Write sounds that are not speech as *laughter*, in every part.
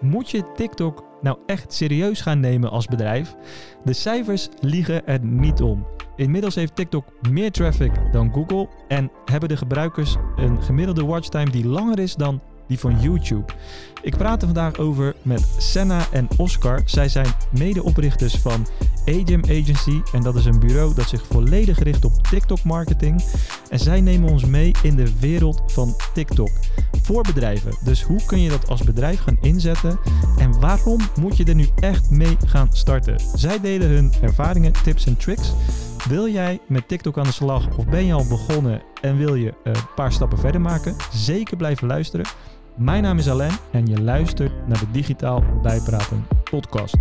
Moet je TikTok nou echt serieus gaan nemen als bedrijf? De cijfers liegen er niet om. Inmiddels heeft TikTok meer traffic dan Google en hebben de gebruikers een gemiddelde watchtime die langer is dan die van YouTube. Ik praat er vandaag over met Senna en Oscar. Zij zijn medeoprichters van Agem Agency en dat is een bureau dat zich volledig richt op TikTok marketing. En zij nemen ons mee in de wereld van TikTok voor bedrijven. Dus hoe kun je dat als bedrijf gaan inzetten en waarom moet je er nu echt mee gaan starten? Zij delen hun ervaringen, tips en tricks. Wil jij met TikTok aan de slag of ben je al begonnen en wil je een paar stappen verder maken? Zeker blijven luisteren. Mijn naam is Alain en je luistert naar de Digitaal Bijpraten podcast.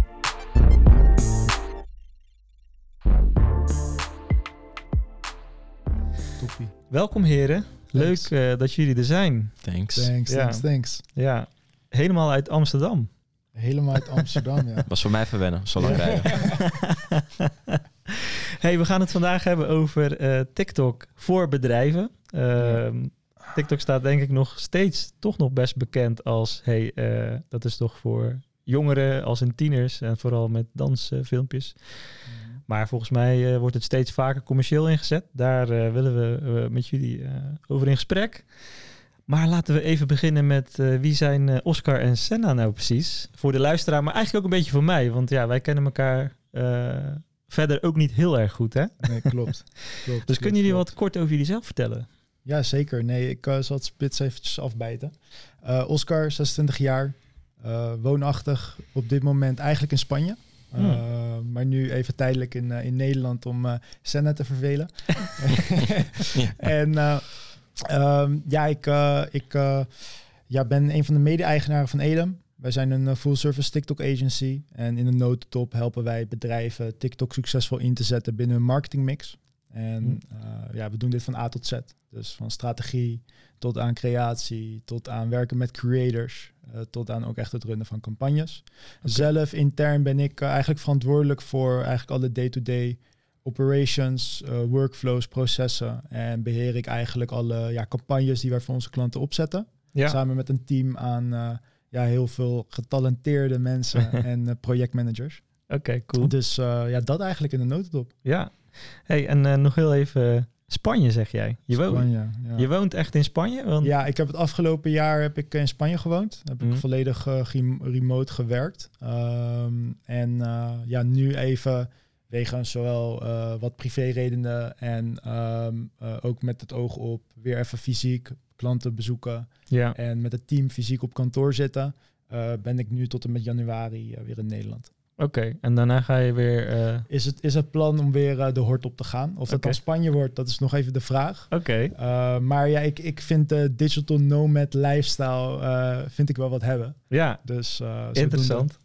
Toppie. Welkom heren. Leuk uh, dat jullie er zijn. Thanks. Thanks, Ja. thanks, thanks. Ja, helemaal uit Amsterdam. Helemaal uit Amsterdam, ja. Was voor mij verwennen, zo lang rijden. *laughs* hey, we gaan het vandaag hebben over eh, TikTok voor bedrijven. Ehm, TikTok staat denk ik nog steeds toch nog best bekend als... hey, eh, dat is toch voor jongeren als in tieners en vooral met dansfilmpjes. Maar volgens mij eh, wordt het steeds vaker commercieel ingezet. Daar eh, willen we met jullie over in gesprek. Maar laten we even beginnen met wie zijn Oscar en Senna nou precies? Voor de luisteraar, maar eigenlijk ook een beetje voor mij. Want ja, wij kennen elkaar verder ook niet heel erg goed, hè? Nee, klopt. *laughs* klopt Dus kunnen jullie klopt. wat kort over jullie zelf vertellen? Ja, zeker. Nee, ik eh, zal het spits eventjes afbijten. Eh, Oscar, 26 jaar. eh, woonachtig op dit moment eigenlijk in Spanje. Hmm. Maar nu even tijdelijk in, in Nederland om Senna te vervelen. *laughs* Ja. *laughs* En eh, ehm, ja, ik, ik ja, ben een van de mede-eigenaren van Edem. Wij zijn een full-service TikTok agency. En in de notendop helpen wij bedrijven TikTok succesvol in te zetten binnen hun marketingmix. En Hmm. eh, ja, we doen dit van A tot Z. Dus van strategie tot aan creatie, tot aan werken met creators, eh, tot aan ook echt het runnen van campagnes. Zelf intern ben ik eh, eigenlijk verantwoordelijk voor eigenlijk alle day-to-day operations, workflows, processen. En beheer ik eigenlijk alle ja, campagnes die wij voor onze klanten opzetten. Ja, Samen met een team aan ja, heel veel getalenteerde mensen *laughs* en projectmanagers. oké, cool. Dus ja, dat eigenlijk in de notendop. Ja. Hey, en eh, nog heel even eh, Spanje, zeg jij. Je, woont, Spanje, ja. je woont echt in Spanje? Want, Ja, ik heb het afgelopen jaar heb ik in Spanje gewoond. Heb Mhm. ik volledig eh, rem- remote gewerkt. Ehm, en ja, nu even wegens zowel eh, wat privéredenen en ehm, eh, ook met het oog op weer even fysiek klanten bezoeken ja. en met het team fysiek op kantoor zitten, ben ik nu tot en met januari weer in Nederland. Oké, en daarna ga je weer... eh, Is het, is het plan om weer eh, de hort op te gaan? Of dat dan Spanje wordt, dat is nog even de vraag. Oké, Uh, maar ja, ik, ik vind de digital nomad lifestyle vind ik wel wat hebben. ja. Dus Interessant.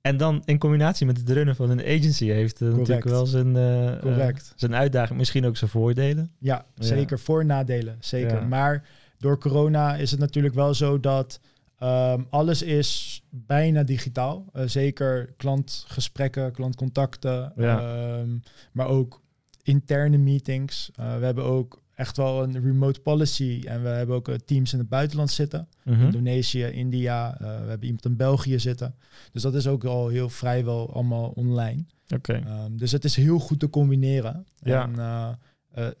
En dan in combinatie met het runnen van een agency heeft het natuurlijk wel zijn, eh, eh, Correct. zijn uitdaging, misschien ook zijn voordelen. Ja, Ja. zeker. Voor- en nadelen, zeker. Ja. Maar door corona is het natuurlijk wel zo dat ehm, alles is bijna digitaal. Uh, zeker klantgesprekken, klantcontacten, Ja. ehm, maar ook interne meetings. Uh, we hebben ook echt wel een remote policy en we hebben ook uh, teams in het buitenland zitten. Mhm. Indonesië, India, uh, we hebben iemand in België zitten. Dus dat is ook al heel vrijwel allemaal online. Oké, Um, dus het is heel goed te combineren. Ja. En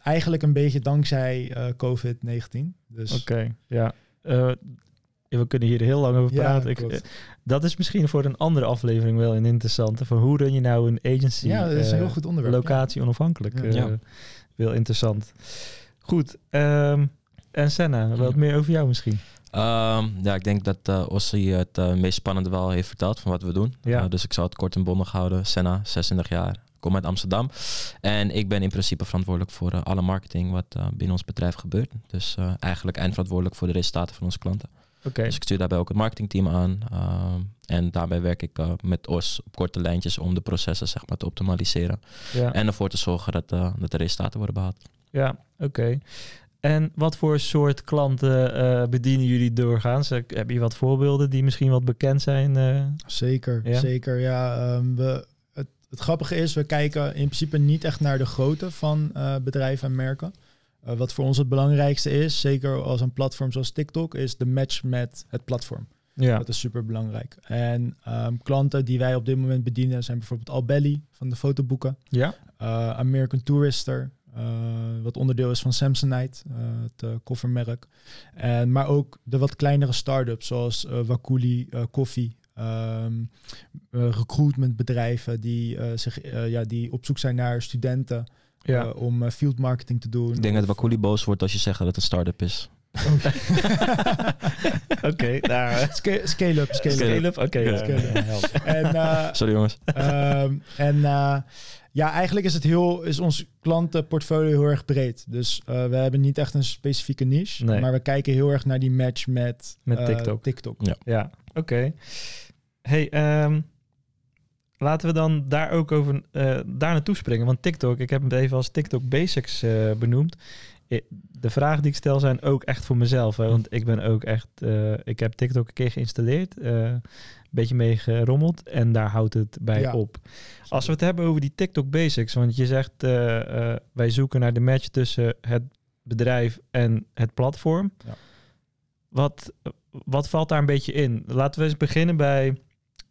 eigenlijk een beetje dankzij uh, COVID-19. Dus oké, ja. Eh, we kunnen hier heel lang over Ja, praten. Ik, eh, dat is misschien voor een andere aflevering wel een interessante. Van hoe run je nou een agency? ja, dat is een eh, heel goed onderwerp. locatie onafhankelijk. Ja. eh, Ja. Heel interessant. Goed. ehm, en Senna, wat meer over jou misschien? Ehm, ja, ik denk dat uh, Ossie het uh, meest spannende wel heeft verteld van wat we doen. Ja. Uh, dus ik zal het kort en bondig houden. Senna, 26 jaar, kom uit Amsterdam. En ik ben in principe verantwoordelijk voor uh, alle marketing wat uh, binnen ons bedrijf gebeurt. Dus uh, eigenlijk eindverantwoordelijk voor de resultaten van onze klanten. Oké, Dus ik stuur daarbij ook het marketingteam aan. ehm, en daarbij werk ik uh, met OS op korte lijntjes om de processen zeg maar, te optimaliseren. ja. En ervoor te zorgen dat, uh, dat de resultaten worden behaald. Ja, oké. En wat voor soort klanten uh, bedienen jullie doorgaans? Heb je wat voorbeelden die misschien wat bekend zijn? Uh? Zeker, Ja? zeker. Ja, um, we, het, het grappige is, we kijken in principe niet echt naar de grootte van uh, bedrijven en merken. Uh, wat voor ons het belangrijkste is, zeker als een platform zoals TikTok, is de match met het platform. Ja. Dat is super belangrijk. En ehm, klanten die wij op dit moment bedienen zijn bijvoorbeeld Albelly van de fotoboeken, Ja? eh, American Tourister, eh, wat onderdeel is van Samsonite, eh, het eh, koffermerk. En, maar ook de wat kleinere start-ups zoals eh Wakuli eh, Koffie. ehm, eh, recruitmentbedrijven die, eh, zich, eh, ja, die op zoek zijn naar studenten Ja. eh, om eh, field marketing te doen. Ik denk dat Wakuli boos wordt als je zegt dat het een start-up is. Oké. *laughs* *laughs* Scale, scale scale, up. Scale-up? Oké. Ja. Scale-up. *laughs* En, eh, Sorry jongens. Ehm, en eh, ja, eigenlijk is het heel, is ons klantenportfolio heel erg breed. Dus eh, we hebben niet echt een specifieke niche, Nee. maar we kijken heel erg naar die match met, Met eh, TikTok. TikTok. Ja. Ja, oké. Hey, ehm, laten we dan daar ook over eh, daar naartoe springen. Want TikTok, ik heb het even als TikTok Basics eh, benoemd. I- De vragen die ik stel zijn ook echt voor mezelf. Hè, want ik ben ook echt. eh, ik heb TikTok een keer geïnstalleerd. eh, een beetje mee gerommeld. En daar houdt het bij Ja. op. Als we het hebben over die TikTok Basics. Want je zegt eh, eh, wij zoeken naar de match tussen het bedrijf en het platform. Ja. Wat, wat valt daar een beetje in? Laten we eens beginnen bij.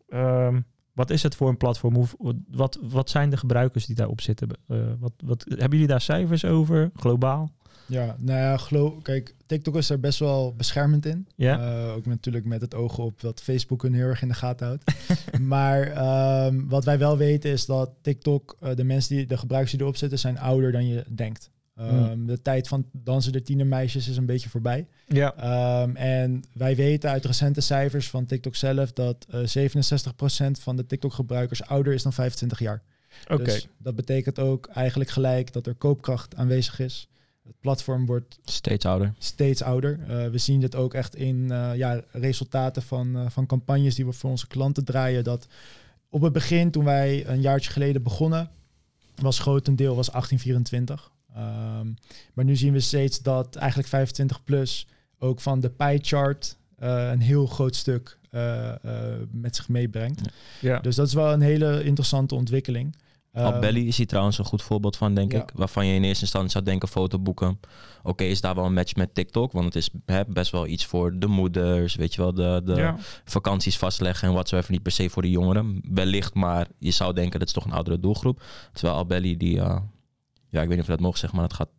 ehm, wat is het voor een platform? Hoe, wat, wat zijn de gebruikers die daarop zitten? Eh, wat, wat, hebben jullie daar cijfers over, globaal? Ja, nou ja, geloof, kijk, TikTok is er best wel beschermend in. Ja? Eh, ook natuurlijk met het oog op dat Facebook hun heel erg in de gaten houdt. *laughs* maar ehm, wat wij wel weten is dat TikTok, eh, de mensen die de gebruikers die erop zitten, zijn ouder dan je denkt. Ehm, De tijd van dansen de tienermeisjes is een beetje voorbij. Ja. Ehm, en wij weten uit recente cijfers van TikTok zelf dat eh 67% van de TikTok-gebruikers ouder is dan 25 jaar. Oké. Dus dat betekent ook eigenlijk gelijk dat er koopkracht aanwezig is. Het platform wordt Steeds ouder. steeds ouder. Eh, we zien dit ook echt in eh, ja, resultaten van, eh, van campagnes die we voor onze klanten draaien. Dat op het begin, toen wij een jaartje geleden begonnen, was grotendeel was 1824. Ehm, maar nu zien we steeds dat eigenlijk 25 plus ook van de pie chart eh, een heel groot stuk eh, eh, met zich meebrengt. ja. Dus dat is wel een hele interessante ontwikkeling. Ehm, Albelly is hier trouwens een goed voorbeeld van, denk ja. ik. Waarvan je in eerste instantie zou denken, fotoboeken. Oké, is daar wel een match met TikTok? Want het is hè, best wel iets voor de moeders, weet je wel, de, de ja. vakanties vastleggen en wat zo even niet per se voor de jongeren. Wellicht, maar je zou denken dat is toch een oudere doelgroep. Terwijl Albelly, die, eh, ja, ik weet niet of je dat mogen zeggen, maar het gaat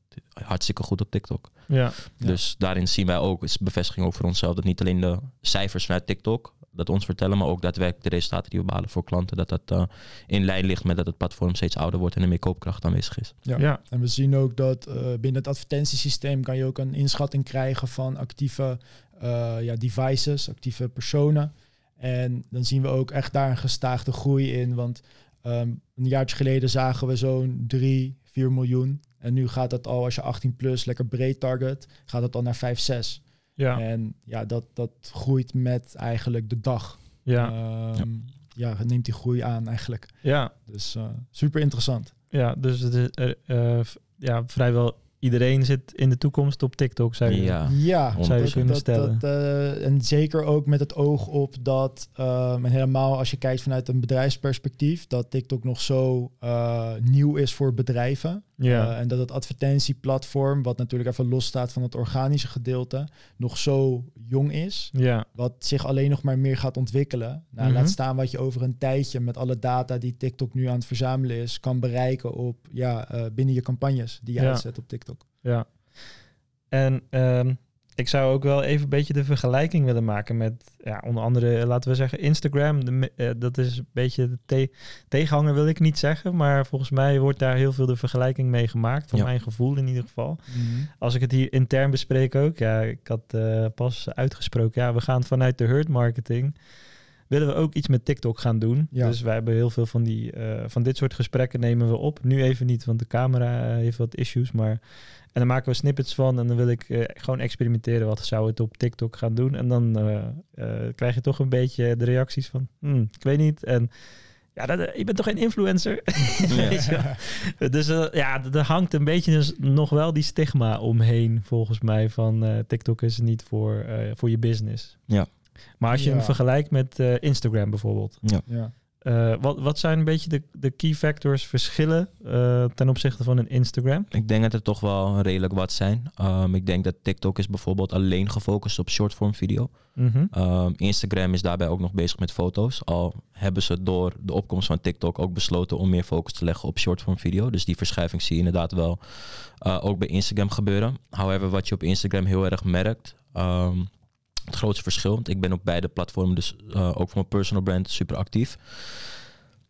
hartstikke goed op TikTok. ja. Ja. Dus daarin zien wij ook, is bevestiging ook voor onszelf, dat niet alleen de cijfers vanuit TikTok dat ons vertellen, maar ook daadwerkelijk de resultaten die we behalen voor klanten, dat dat eh, in lijn ligt met dat het platform steeds ouder wordt en er meer koopkracht aanwezig is. Ja. Ja. En we zien ook dat eh, binnen het advertentiesysteem kan je ook een inschatting krijgen van actieve eh, ja, devices, actieve personen. En dan zien we ook echt daar een gestaagde groei in. Want ehm, een jaartje geleden zagen we zo'n 3, 4 miljoen. En nu gaat dat al, als je 18 plus, lekker breed target, gaat het al naar 5, 6. Ja. En ja, dat, dat groeit met eigenlijk de dag. Ja. Ehm, ja, neemt die groei aan eigenlijk. Ja. Dus eh, super interessant. Ja. Dus het is, eh, eh, ja, vrijwel iedereen zit in de toekomst op TikTok, zou je Ja. Ja, Zou je dat- kunnen dat- stellen. dat, eh, en zeker ook met het oog op dat, ehm, en helemaal als je kijkt vanuit een bedrijfsperspectief, dat TikTok nog zo eh, nieuw is voor bedrijven. Ja. Eh, en dat het advertentieplatform, wat natuurlijk even los staat van het organische gedeelte, nog zo jong is. Ja. Wat zich alleen nog maar meer gaat ontwikkelen. Nou, Mhm. Laat staan wat je over een tijdje met alle data die TikTok nu aan het verzamelen is, kan bereiken op ja, eh, binnen je campagnes die je Ja. uitzet op TikTok. Ja. En ehm, ik zou ook wel even een beetje de vergelijking willen maken met, ja, onder andere, eh, laten we zeggen, Instagram. De, eh, dat is een beetje de te- tegenhanger, wil ik niet zeggen. Maar volgens mij wordt daar heel veel de vergelijking mee gemaakt. Van Ja. mijn gevoel in ieder geval. Als ik het hier intern bespreek ook. Ja, ik had eh, pas uitgesproken. Ja, we gaan vanuit de herd marketing. Willen we ook iets met TikTok gaan doen. Ja. Dus wij hebben heel veel van, die, eh, van dit soort gesprekken nemen we op. Nu even niet, want de camera eh, heeft wat issues. Maar en dan maken we snippets van. En dan wil ik eh, gewoon experimenteren. Wat zou het op TikTok gaan doen? En dan eh, eh, krijg je toch een beetje de reacties van... "Hmm, ik weet niet. En ja, dat, je bent toch geen influencer? *laughs* Dus ja, er hangt een beetje dus nog wel die stigma omheen, volgens mij. Van eh, TikTok is niet voor, eh, voor je business. Ja. Maar als je Ja. hem vergelijkt met eh, Instagram bijvoorbeeld. Ja. Eh, wat, wat zijn een beetje de, de key factors, verschillen eh, ten opzichte van een Instagram? Ik denk dat er toch wel redelijk wat zijn. Um, ik denk dat TikTok is bijvoorbeeld alleen gefocust op shortform video. Mhm. Um, Instagram is daarbij ook nog bezig met foto's. Al hebben ze door de opkomst van TikTok ook besloten om meer focus te leggen op shortform video. Dus die verschuiving zie je inderdaad wel uh, ook bij Instagram gebeuren. However, wat je op Instagram heel erg merkt. Um, het grootste verschil, want ik ben op beide platformen, dus uh, ook voor mijn personal brand, super actief.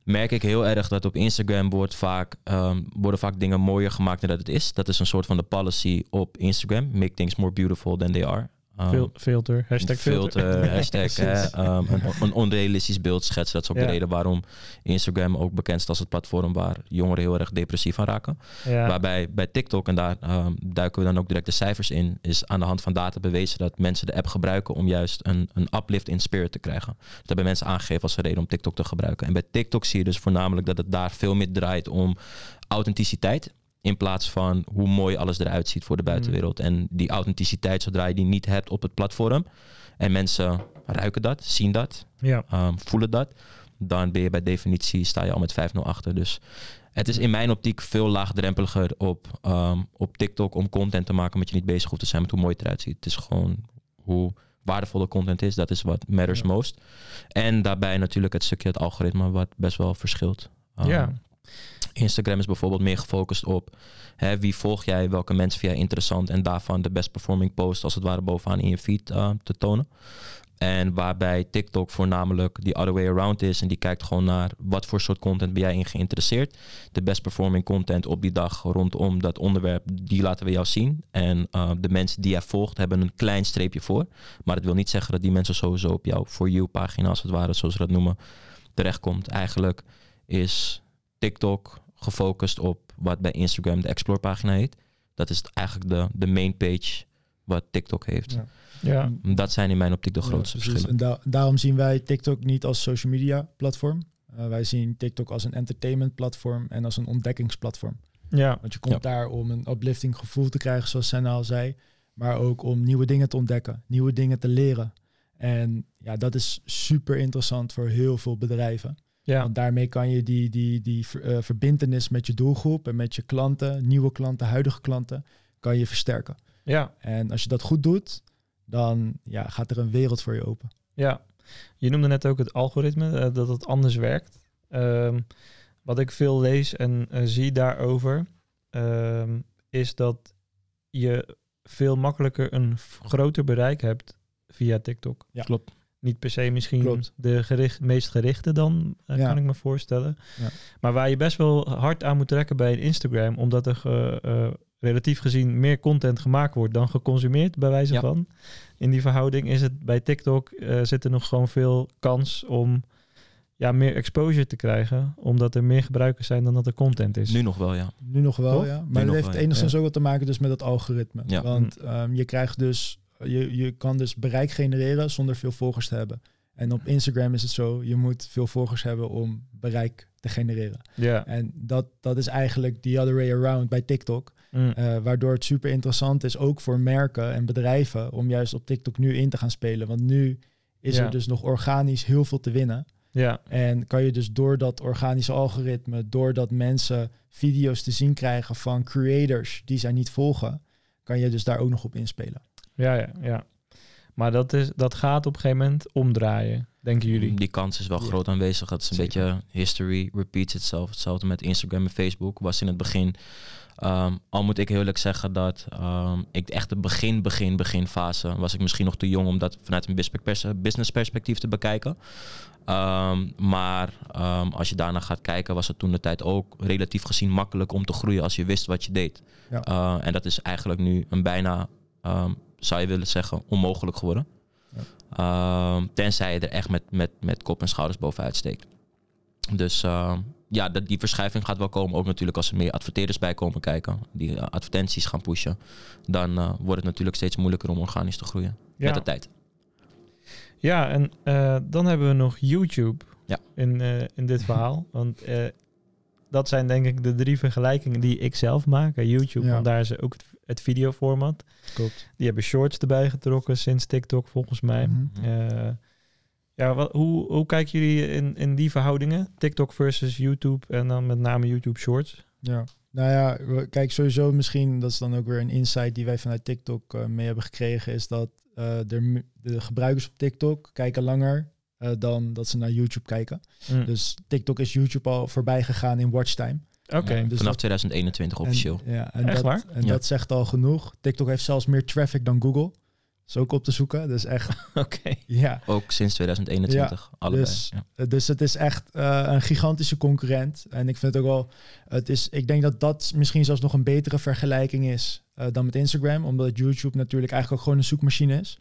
Merk ik heel erg dat op Instagram wordt vaak, um, worden vaak dingen mooier gemaakt dan dat het is. Dat is een soort van de policy op Instagram. Make things more beautiful than they are. Um, filter, hashtag filter. filter *laughs* hashtag hè, um, een, een, onrealistisch beeld schetsen. Dat is ook ja. de reden waarom Instagram ook bekend is als het platform waar jongeren heel erg depressief aan raken. Ja. Waarbij bij TikTok, en daar um, duiken we dan ook direct de cijfers in, is aan de hand van data bewezen dat mensen de app gebruiken om juist een, een uplift in spirit te krijgen. Dat hebben mensen aangegeven als reden om TikTok te gebruiken. En bij TikTok zie je dus voornamelijk dat het daar veel meer draait om authenticiteit. In plaats van hoe mooi alles eruit ziet voor de buitenwereld. Mm. En die authenticiteit, zodra je die niet hebt op het platform. En mensen ruiken dat, zien dat, ja. um, voelen dat. Dan ben je bij definitie, sta je al met 5-0 achter. Dus het is in mijn optiek veel laagdrempeliger op, um, op TikTok om content te maken. Met je niet bezig hoeft te zijn met hoe mooi het eruit ziet. Het is gewoon hoe waardevolle content is. Dat is wat matters ja. most. En daarbij natuurlijk het stukje het algoritme wat best wel verschilt. Um, ja. Instagram is bijvoorbeeld meer gefocust op hè, wie volg jij, welke mensen vind jij interessant en daarvan de best performing post als het ware bovenaan in je feed uh, te tonen. En waarbij TikTok voornamelijk die other way around is en die kijkt gewoon naar wat voor soort content ben jij in geïnteresseerd. De best performing content op die dag rondom dat onderwerp, die laten we jou zien. En uh, de mensen die jij volgt hebben een klein streepje voor. Maar dat wil niet zeggen dat die mensen sowieso op jouw For You pagina als het ware, zoals we dat noemen, terechtkomt. Eigenlijk is TikTok gefocust op wat bij Instagram de Explore pagina heet. Dat is eigenlijk de, de main page wat TikTok heeft. Ja. ja. Dat zijn in mijn optiek de grootste ja, verschillen. En da daarom zien wij TikTok niet als social media platform. Uh, wij zien TikTok als een entertainment platform en als een ontdekkingsplatform. Ja. Want je komt ja. daar om een uplifting gevoel te krijgen, zoals Senna al zei. Maar ook om nieuwe dingen te ontdekken, nieuwe dingen te leren. En ja, dat is super interessant voor heel veel bedrijven. Ja. Want daarmee kan je die, die, die uh, verbindenis met je doelgroep en met je klanten, nieuwe klanten, huidige klanten, kan je versterken. Ja. En als je dat goed doet, dan ja, gaat er een wereld voor je open. Ja, je noemde net ook het algoritme, uh, dat het anders werkt. Um, wat ik veel lees en uh, zie daarover, um, is dat je veel makkelijker een groter bereik hebt via TikTok. Ja. Klopt niet per se misschien Klopt. de gericht, meest gerichte dan, uh, ja. kan ik me voorstellen. Ja. Maar waar je best wel hard aan moet trekken bij een Instagram, omdat er uh, uh, relatief gezien meer content gemaakt wordt dan geconsumeerd, bij wijze Ja. van. In die verhouding is het bij TikTok uh, zit er nog gewoon veel kans om ja, meer exposure te krijgen, omdat er meer gebruikers zijn dan dat er content is. Nu nog wel, ja. Nu nog wel, Toch? ja. Nu Maar het nog heeft wel, enigszins Ja. ook wat te maken dus met het algoritme. Ja. Want um, je krijgt dus, je, je kan dus bereik genereren zonder veel volgers te hebben. En op Instagram is het zo, je moet veel volgers hebben om bereik te genereren. Ja. En dat, dat is eigenlijk the other way around bij TikTok. Mm. Uh, waardoor het super interessant is, ook voor merken en bedrijven, om juist op TikTok nu in te gaan spelen. Want nu is er dus nog organisch heel veel te winnen. ja. En kan je dus door dat organische algoritme, doordat mensen video's te zien krijgen van creators die zij niet volgen, kan je dus daar ook nog op inspelen. Ja, ja, ja. Maar dat, is, dat gaat op een gegeven moment omdraaien, denken jullie? Die kans is wel Ja. groot aanwezig. Dat is een Zeker. beetje history repeats itself. Hetzelfde met Instagram en Facebook. Was in het begin. ehm, al moet ik heel eerlijk zeggen dat ehm, ik echt de begin, begin, beginfase was ik misschien nog te jong om dat vanuit een business pers- business perspectief te bekijken. Ehm, maar ehm, als je daarna gaat kijken, was het toen de tijd ook relatief gezien makkelijk om te groeien als je wist wat je deed. Ja. Uh, en dat is eigenlijk nu een bijna, ehm, zou je willen zeggen, onmogelijk geworden. Ehm, tenzij je er echt met, met, met kop en schouders bovenuit steekt. Dus ehm, ja, dat, die verschuiving gaat wel komen. Ook natuurlijk als er meer adverteerders bij komen kijken. Die eh, advertenties gaan pushen. Dan eh, wordt het natuurlijk steeds moeilijker om organisch te groeien. Ja. Met de tijd. Ja, en eh, dan hebben we nog YouTube Ja. in, eh, in dit verhaal. *laughs* Want eh, dat zijn denk ik de drie vergelijkingen die ik zelf maak. YouTube, Ja. want daar is ook het, het videoformat. Klopt. Die hebben shorts erbij getrokken sinds TikTok volgens mij. Mhm. Eh, Ja, wat, hoe, hoe kijken jullie in, in die verhoudingen? TikTok versus YouTube en dan met name YouTube Shorts? Ja. Nou ja, we- kijk, sowieso misschien, dat is dan ook weer een insight die wij vanuit TikTok eh, mee hebben gekregen, is dat eh, er m- de gebruikers op TikTok kijken langer eh, dan dat ze naar YouTube kijken. Mm. Dus TikTok is YouTube al voorbij gegaan in watchtime. Oké. Ja, dus vanaf dat- 2021 officieel. En, ja, en Echt dat, waar? En Ja. dat zegt al genoeg. TikTok heeft zelfs meer traffic dan Google. is ook op te zoeken. Dus echt, *laughs* Oké. ja. Ook sinds 2021, allebei. dus- ja. Eh, Dus het is echt eh, een gigantische concurrent. En ik vind het ook wel, het is, ik denk dat dat misschien zelfs nog een betere vergelijking is eh, dan met Instagram. Omdat YouTube natuurlijk eigenlijk ook gewoon een zoekmachine is.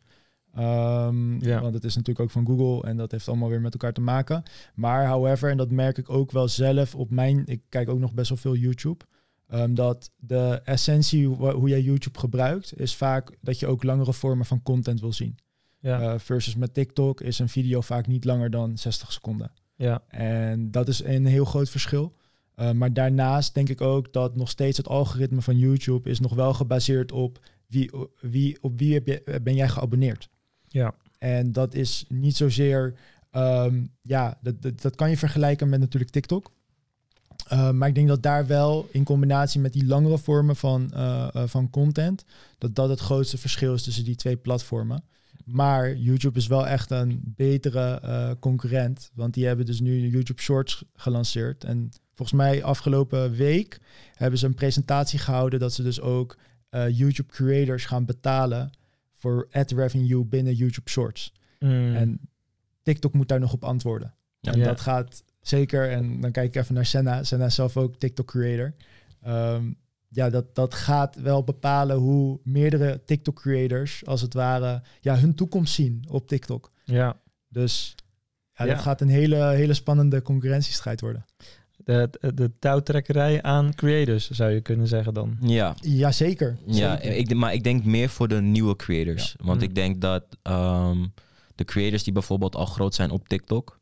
Ehm, Ja. Want het is natuurlijk ook van Google en dat heeft allemaal weer met elkaar te maken. Maar however, en dat merk ik ook wel zelf op mijn, ik kijk ook nog best wel veel YouTube. ehm, dat de essentie hoe, jij YouTube gebruikt, is vaak dat je ook langere vormen van content wil zien. Ja. Eh, versus met TikTok is een video vaak niet langer dan 60 seconden. ja. En dat is een heel groot verschil. Uh, maar daarnaast denk ik ook dat nog steeds het algoritme van YouTube is nog wel gebaseerd op wie, wie, op wie heb je, ben jij geabonneerd. Ja. En dat is niet zozeer, um, ja, dat, dat, dat, kan je vergelijken met natuurlijk TikTok. Uh, maar ik denk dat daar wel in combinatie met die langere vormen van, uh, uh, van content, dat dat het grootste verschil is tussen die twee platformen. Maar YouTube is wel echt een betere concurrent. Want die hebben dus nu YouTube Shorts gelanceerd. En volgens mij afgelopen week hebben ze een presentatie gehouden dat ze dus ook YouTube creators gaan betalen voor ad revenue binnen YouTube Shorts. Mm. En TikTok moet daar nog op antwoorden. Ja. En dat gaat zeker. En dan kijk ik even naar Senna. Senna is zelf ook TikTok creator. Um, ja, dat, dat gaat wel bepalen hoe meerdere TikTok creators, als het ware, ja, hun toekomst zien op TikTok. Ja. Dus ja, Ja. dat gaat een hele, hele spannende concurrentiestrijd worden. De, de, de touwtrekkerij aan creators, zou je kunnen zeggen dan. Ja, Jazeker. ja zeker. ik, maar ik denk meer voor de nieuwe creators. Want Mm. ik denk dat ehm, de creators die bijvoorbeeld al groot zijn op TikTok,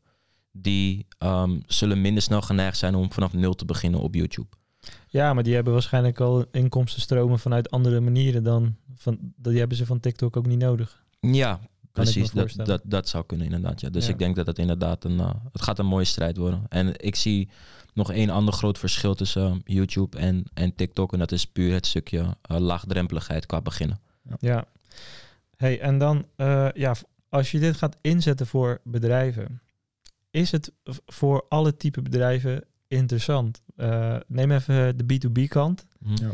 die ehm, zullen minder snel geneigd zijn om vanaf nul te beginnen op YouTube. Ja, maar die hebben waarschijnlijk al inkomstenstromen vanuit andere manieren dan... Van, die hebben ze van TikTok ook niet nodig. Ja, precies. Dat, dat, dat zou kunnen inderdaad. Ja. Dus Ja. ik denk dat het inderdaad een, uh, het gaat een mooie strijd worden. En ik zie nog één ander groot verschil tussen uh, YouTube en, en TikTok. En dat is puur het stukje uh, laagdrempeligheid qua beginnen. Ja. Hey, en dan, uh, ja, als je dit gaat inzetten voor bedrijven, is het voor alle type bedrijven interessant? Uh, neem even de B2B kant. Hm. Ja.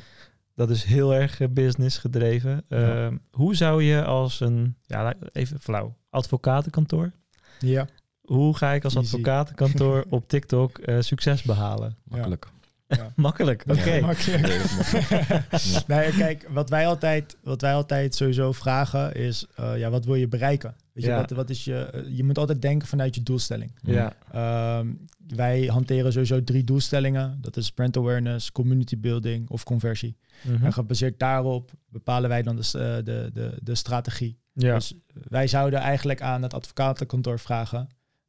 Dat is heel erg uh, business gedreven. Ja. Uh, hoe zou je als een, ja, even flauw, advocatenkantoor? Ja. Hoe ga ik als Easy. advocatenkantoor op TikTok uh, succes behalen? Makkelijk. Ja. *laughs* Makkelijk, oké. Okay. *laughs* Nee, kijk, wat wij altijd, wat wij altijd sowieso vragen is, uh, ja, wat wil je bereiken? Weet je, Ja. wat, wat is je, uh, je moet altijd denken vanuit je doelstelling. Ja. Um, wij hanteren sowieso drie doelstellingen. Dat is brand awareness, community building of conversie. Mm -hmm. En gebaseerd daarop bepalen wij dan de, uh, de, de, de strategie. Ja. Dus wij zouden eigenlijk aan het advocatenkantoor vragen.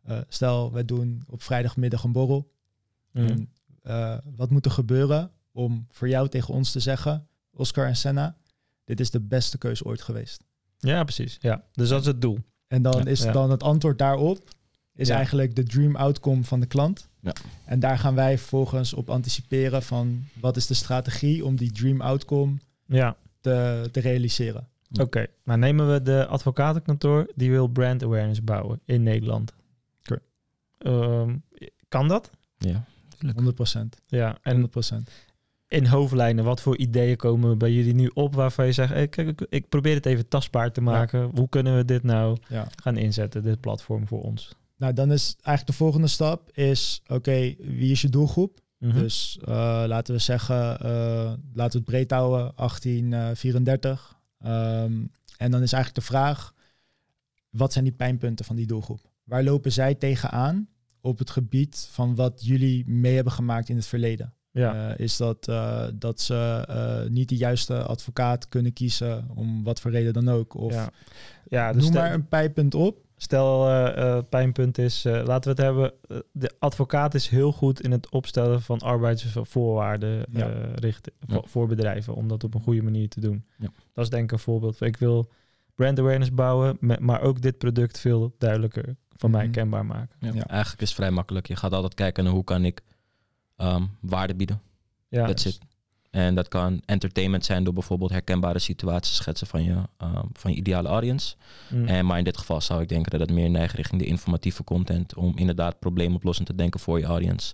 Uh, stel, wij doen op vrijdagmiddag een borrel. Mm. En, uh, wat moet er gebeuren om voor jou tegen ons te zeggen, Oscar en Senna, dit is de beste keuze ooit geweest. Ja, precies. Ja. Dus dat is het doel. En dan Ja, is ja. dan het antwoord daarop is Ja. eigenlijk de dream outcome van de klant. Ja. En daar gaan wij vervolgens op anticiperen van wat is de strategie om die dream outcome Ja, te, te realiseren. oké. Okay. Maar nemen we de advocatenkantoor die wil brand awareness bouwen in Nederland. Um, kan dat? Ja. 100 procent. Ja, en 100 procent. in hoofdlijnen, wat voor ideeën komen bij jullie nu op waarvan je zegt, hey, kijk, ik, probeer het even tastbaar te maken. Hoe kunnen we dit nou Ja. gaan inzetten, dit platform voor ons? Nou, dan is eigenlijk de volgende stap is, oké, wie is je doelgroep? Mhm. Dus uh, laten we zeggen, uh, laten we het breed houden, 1834. Um, en dan is eigenlijk de vraag, wat zijn die pijnpunten van die doelgroep? Waar lopen zij tegenaan op het gebied van wat jullie mee hebben gemaakt in het verleden? Ja. Uh, is dat uh, dat ze uh, niet de juiste advocaat kunnen kiezen, om wat voor reden dan ook? Of ja. Ja, dus noem maar een pijnpunt op. Stel, uh, pijnpunt is, uh, laten we het hebben, uh, de advocaat is heel goed in het opstellen van arbeidsvoorwaarden Ja. richten, Ja. voor, voor bedrijven, om dat op een goede manier te doen. Ja. Dat is denk ik een voorbeeld. Ik wil brand awareness bouwen, met, maar ook dit product veel duidelijker van mij Mhm. kenbaar maken. Ja. Ja. Eigenlijk is het vrij makkelijk. Je gaat altijd kijken naar hoe kan ik ehm, waarde bieden. Ja, That's it. En dat kan entertainment zijn door bijvoorbeeld herkenbare situaties te schetsen van je, ehm, van je ideale audience. Mm. En, maar in dit geval zou ik denken dat het meer neigt richting de informatieve content. Om inderdaad probleemoplossend te denken voor je audience.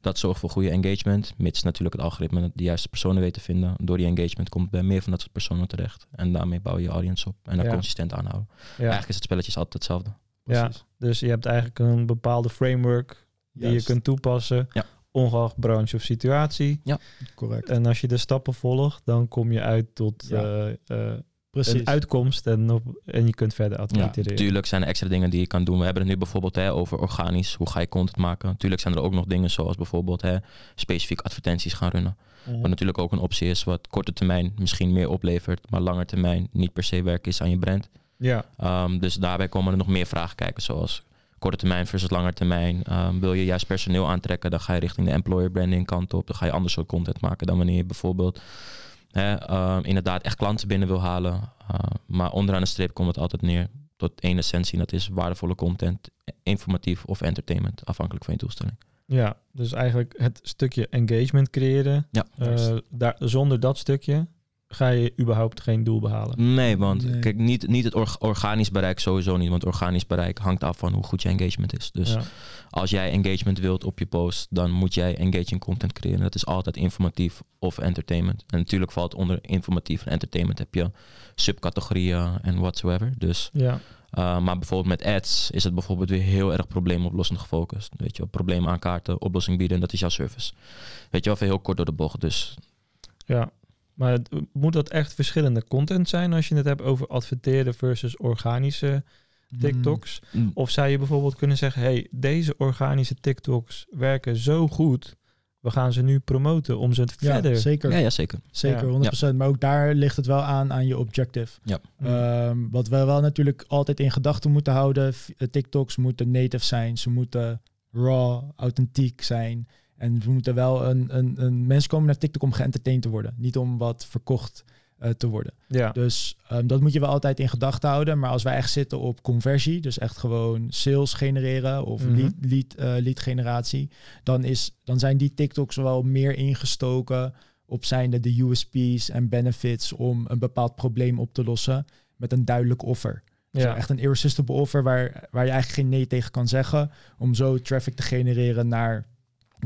Dat zorgt voor goede engagement. Mits natuurlijk het algoritme de juiste personen weet te vinden. Door die engagement komt bij meer van dat soort personen terecht. En daarmee bouw je je audience op. En dat Ja. consistent aanhouden. ja. Eigenlijk is het spelletje altijd hetzelfde. Ja, dus je hebt eigenlijk een bepaalde framework die Juist. je kunt toepassen, Ja. ongeacht branche of situatie. Correct. En als je de stappen volgt, dan kom je uit tot Ja. eh, eh, Precies. een uitkomst en, op, en je kunt verder Ja, adverteren. natuurlijk zijn er extra dingen die je kan doen. We hebben het nu bijvoorbeeld hè, over organisch. Hoe ga je content maken? Natuurlijk zijn er ook nog dingen zoals bijvoorbeeld hè, specifiek advertenties gaan runnen. Mhm. Wat natuurlijk ook een optie is wat korte termijn misschien meer oplevert. Maar lange termijn niet per se werk is aan je brand. Ja, Um, dus daarbij komen er nog meer vragen kijken, zoals korte termijn versus lange termijn. Um, wil je juist personeel aantrekken, dan ga je richting de employer branding kant op. Dan ga je ander soort content maken dan wanneer je bijvoorbeeld hè, um, inderdaad echt klanten binnen wil halen. Uh, maar onderaan de streep komt het altijd neer tot één essentie. En dat is waardevolle content, informatief of entertainment, afhankelijk van je doelstelling. ja, dus eigenlijk het stukje engagement creëren. Ja. Eh, daar, zonder dat stukje ga je überhaupt geen doel behalen. Nee, want Nee. kijk, niet, niet het org- organisch bereik sowieso niet. Want organisch bereik hangt af van hoe goed je engagement is. Dus Ja. als jij engagement wilt op je post, dan moet jij engaging content creëren. Dat is altijd informatief of entertainment. En natuurlijk valt onder informatief en entertainment heb je subcategorieën en whatsoever. Dus, Ja, uh, maar bijvoorbeeld met ads is het bijvoorbeeld weer heel erg probleemoplossend gefocust. Weet je, probleem aankaarten, oplossing bieden, dat is jouw service. Weet je wel, even heel kort door de bocht. Dus ja. Maar het- moet dat echt verschillende content zijn als je het hebt over adverteren versus organische Mm. TikToks? Of zou je bijvoorbeeld kunnen zeggen, hey, deze organische TikToks werken zo goed, we gaan ze nu promoten om ze Ja, verder. zeker. ja, ja, zeker. Zeker, Ja. 100%. Maar ook daar ligt het wel aan aan je objective. Ja. Mm. Ehm, wat we wel natuurlijk altijd in gedachten moeten houden. eh, TikToks moeten native zijn. Ze moeten raw, authentiek zijn. En we moeten wel een, een, een... Mensen komen naar TikTok om geëntertained te worden. Niet om wat verkocht eh, te worden. ja. Dus ehm, dat moet je wel altijd in gedachten houden. Maar als wij echt zitten op conversie, dus echt gewoon sales genereren of Mhm. lead, lead, eh, lead generatie, dan, is, dan zijn die TikToks wel meer ingestoken op zijnde de USP's en benefits om een bepaald probleem op te lossen met een duidelijk offer. Dus ja. echt een irresistible offer waar, waar je eigenlijk geen nee tegen kan zeggen, om zo traffic te genereren naar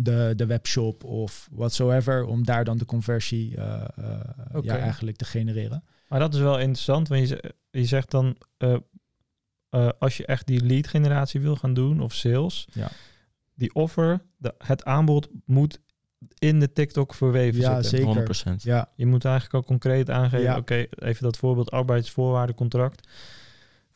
de, de webshop of whatsoever, om daar dan de conversie eh, eh, ja, eigenlijk te genereren. Maar dat is wel interessant, want je, je zegt dan, eh, eh, als je echt die lead generatie wil gaan doen of sales, Ja. die offer, de, het aanbod moet in de TikTok verweven Ja, zitten. zeker. 100%. Ja, Je moet eigenlijk ook concreet aangeven, Ja. oké, even dat voorbeeld arbeidsvoorwaardencontract.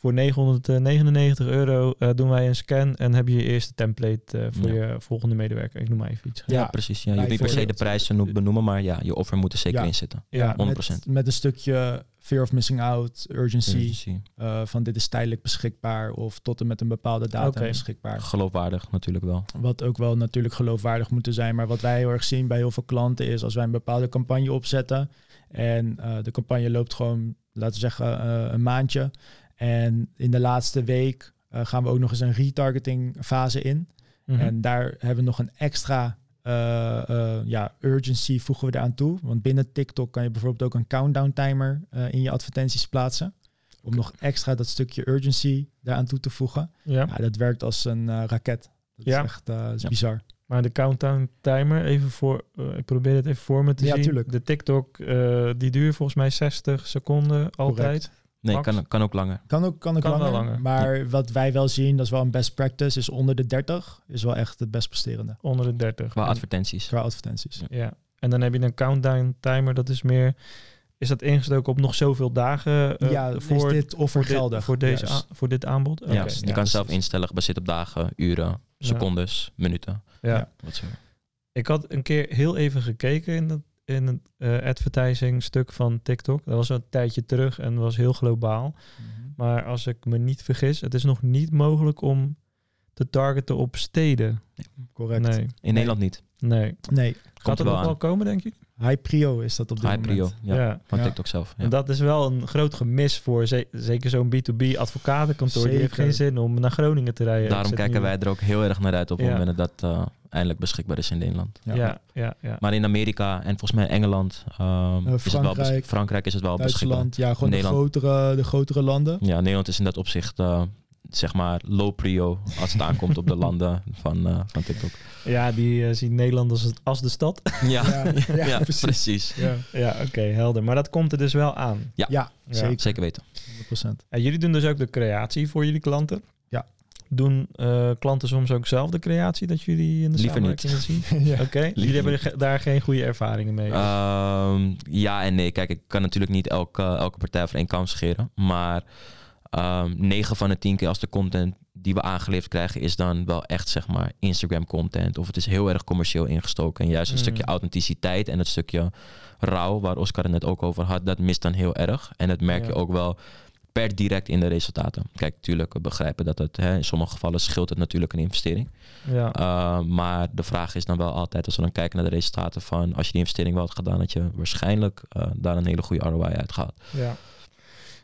Voor 999 euro eh, doen wij een scan en heb je je eerste template eh, voor Ja. je volgende medewerker. Ik noem maar even iets. Ja, Ja, precies. Ja. Je hoeft niet per se de prijs te benoemen, maar ja, je offer moet er zeker Ja. in zitten. Ja, 100%. Met, met een stukje fear of missing out, urgency, Urgency. eh, van dit is tijdelijk beschikbaar of tot en met een bepaalde datum beschikbaar. Geloofwaardig natuurlijk wel. Wat ook wel natuurlijk geloofwaardig moet zijn. Maar wat wij heel erg zien bij heel veel klanten is als wij een bepaalde campagne opzetten. En eh, de campagne loopt gewoon, laten we zeggen, eh, een maandje. En in de laatste week eh, gaan we ook nog eens een retargeting fase in. Mhm. En daar hebben we nog een extra eh, eh, ja, urgency voegen we eraan toe. Want binnen TikTok kan je bijvoorbeeld ook een countdown timer in je advertenties plaatsen. Om nog extra dat stukje urgency daaraan toe te voegen. ja. Ja, dat werkt als een raket. Dat Ja. is echt dat is Ja. bizar. Maar de countdown timer, even voor, ik probeer het even voor me te Ja, zien. tuurlijk. De TikTok, die duurt volgens mij 60 seconden altijd. Correct. Nee, Max? kan, kan ook langer. Kan ook, kan ook Kan wel langer, langer. Maar wat wij wel zien, dat is wel een best practice, is onder de 30 is wel echt het best presterende Onder de 30. Qua En- advertenties. qua advertenties. Ja. Ja. En dan heb je een countdown timer, dat is meer... Is dat ingestoken op nog zoveel dagen eh, ja, voor, is dit offer voor, dit, voor, deze voor dit aanbod? Oké. Ja, dus je ja, kan zelf instellen gebaseerd op dagen, uren, secondes, minuten. Ja. Ja. Wat zo. Ik had een keer heel even gekeken in, dat, in het eh, advertising stuk van TikTok. Dat was een tijdje terug en was heel globaal. Mhm. Maar als ik me niet vergis, het is nog niet mogelijk om te targeten op steden. Correct. Nee, In Nederland niet. nee. Nee, Gaat er wel nog aan. wel komen, denk je? High Prio is dat op dit High moment. prio, ja, Ja. van Ja. TikTok zelf. Ja. En dat is wel een groot gemis voor ze- zeker zo'n B2B advocatenkantoor. Die heeft geen zin om naar Groningen te rijden. Daarom kijken wij er ook heel erg naar uit op het moment dat dat eh, eindelijk beschikbaar is in Nederland. Ja. Ja, ja, ja. Maar in Amerika en volgens mij Engeland, ehm, is het wel Frankrijk, Frankrijk is het wel beschikbaar. Ja, gewoon de Nederland. grotere, de grotere landen. Ja, Nederland is in dat opzicht eh, zeg maar low prio als het aankomt op de *laughs* landen van, eh, van TikTok. Ja, die eh, ziet Nederland als, het- als de stad. *laughs* Ja, Ja, ja, *laughs* ja, precies. precies. Ja, ja, oké, helder. Maar dat komt er dus wel aan. Ja. ja, Ja. zeker. Zeker weten. 100%. En jullie doen dus ook de creatie voor jullie klanten? Doen eh, klanten soms ook zelf de creatie dat jullie in de Liever samenwerking zien? *laughs* ja. Oké, jullie hebben ge- daar geen goede ervaringen mee? Ehm, ja en nee. Kijk, ik kan natuurlijk niet elke, elke partij over één kam scheren. Maar ehm 9 van de 10 keer als de content die we aangeleverd krijgen... is dan wel echt zeg maar Instagram content. Of het is heel erg commercieel ingestoken. En juist een Mm. stukje authenticiteit en het stukje rauw... waar Oscar het net ook over had, dat mist dan heel erg. En dat merk Ja. je ook wel per direct in de resultaten. Kijk, tuurlijk, we begrijpen dat het... Hè, in sommige gevallen scheelt het natuurlijk een investering. ja. Uh, maar de vraag is dan wel altijd, als we dan kijken naar de resultaten van als je die investering wel had gedaan, dat je waarschijnlijk uh, daar een hele goede ROI uit gaat. Ja.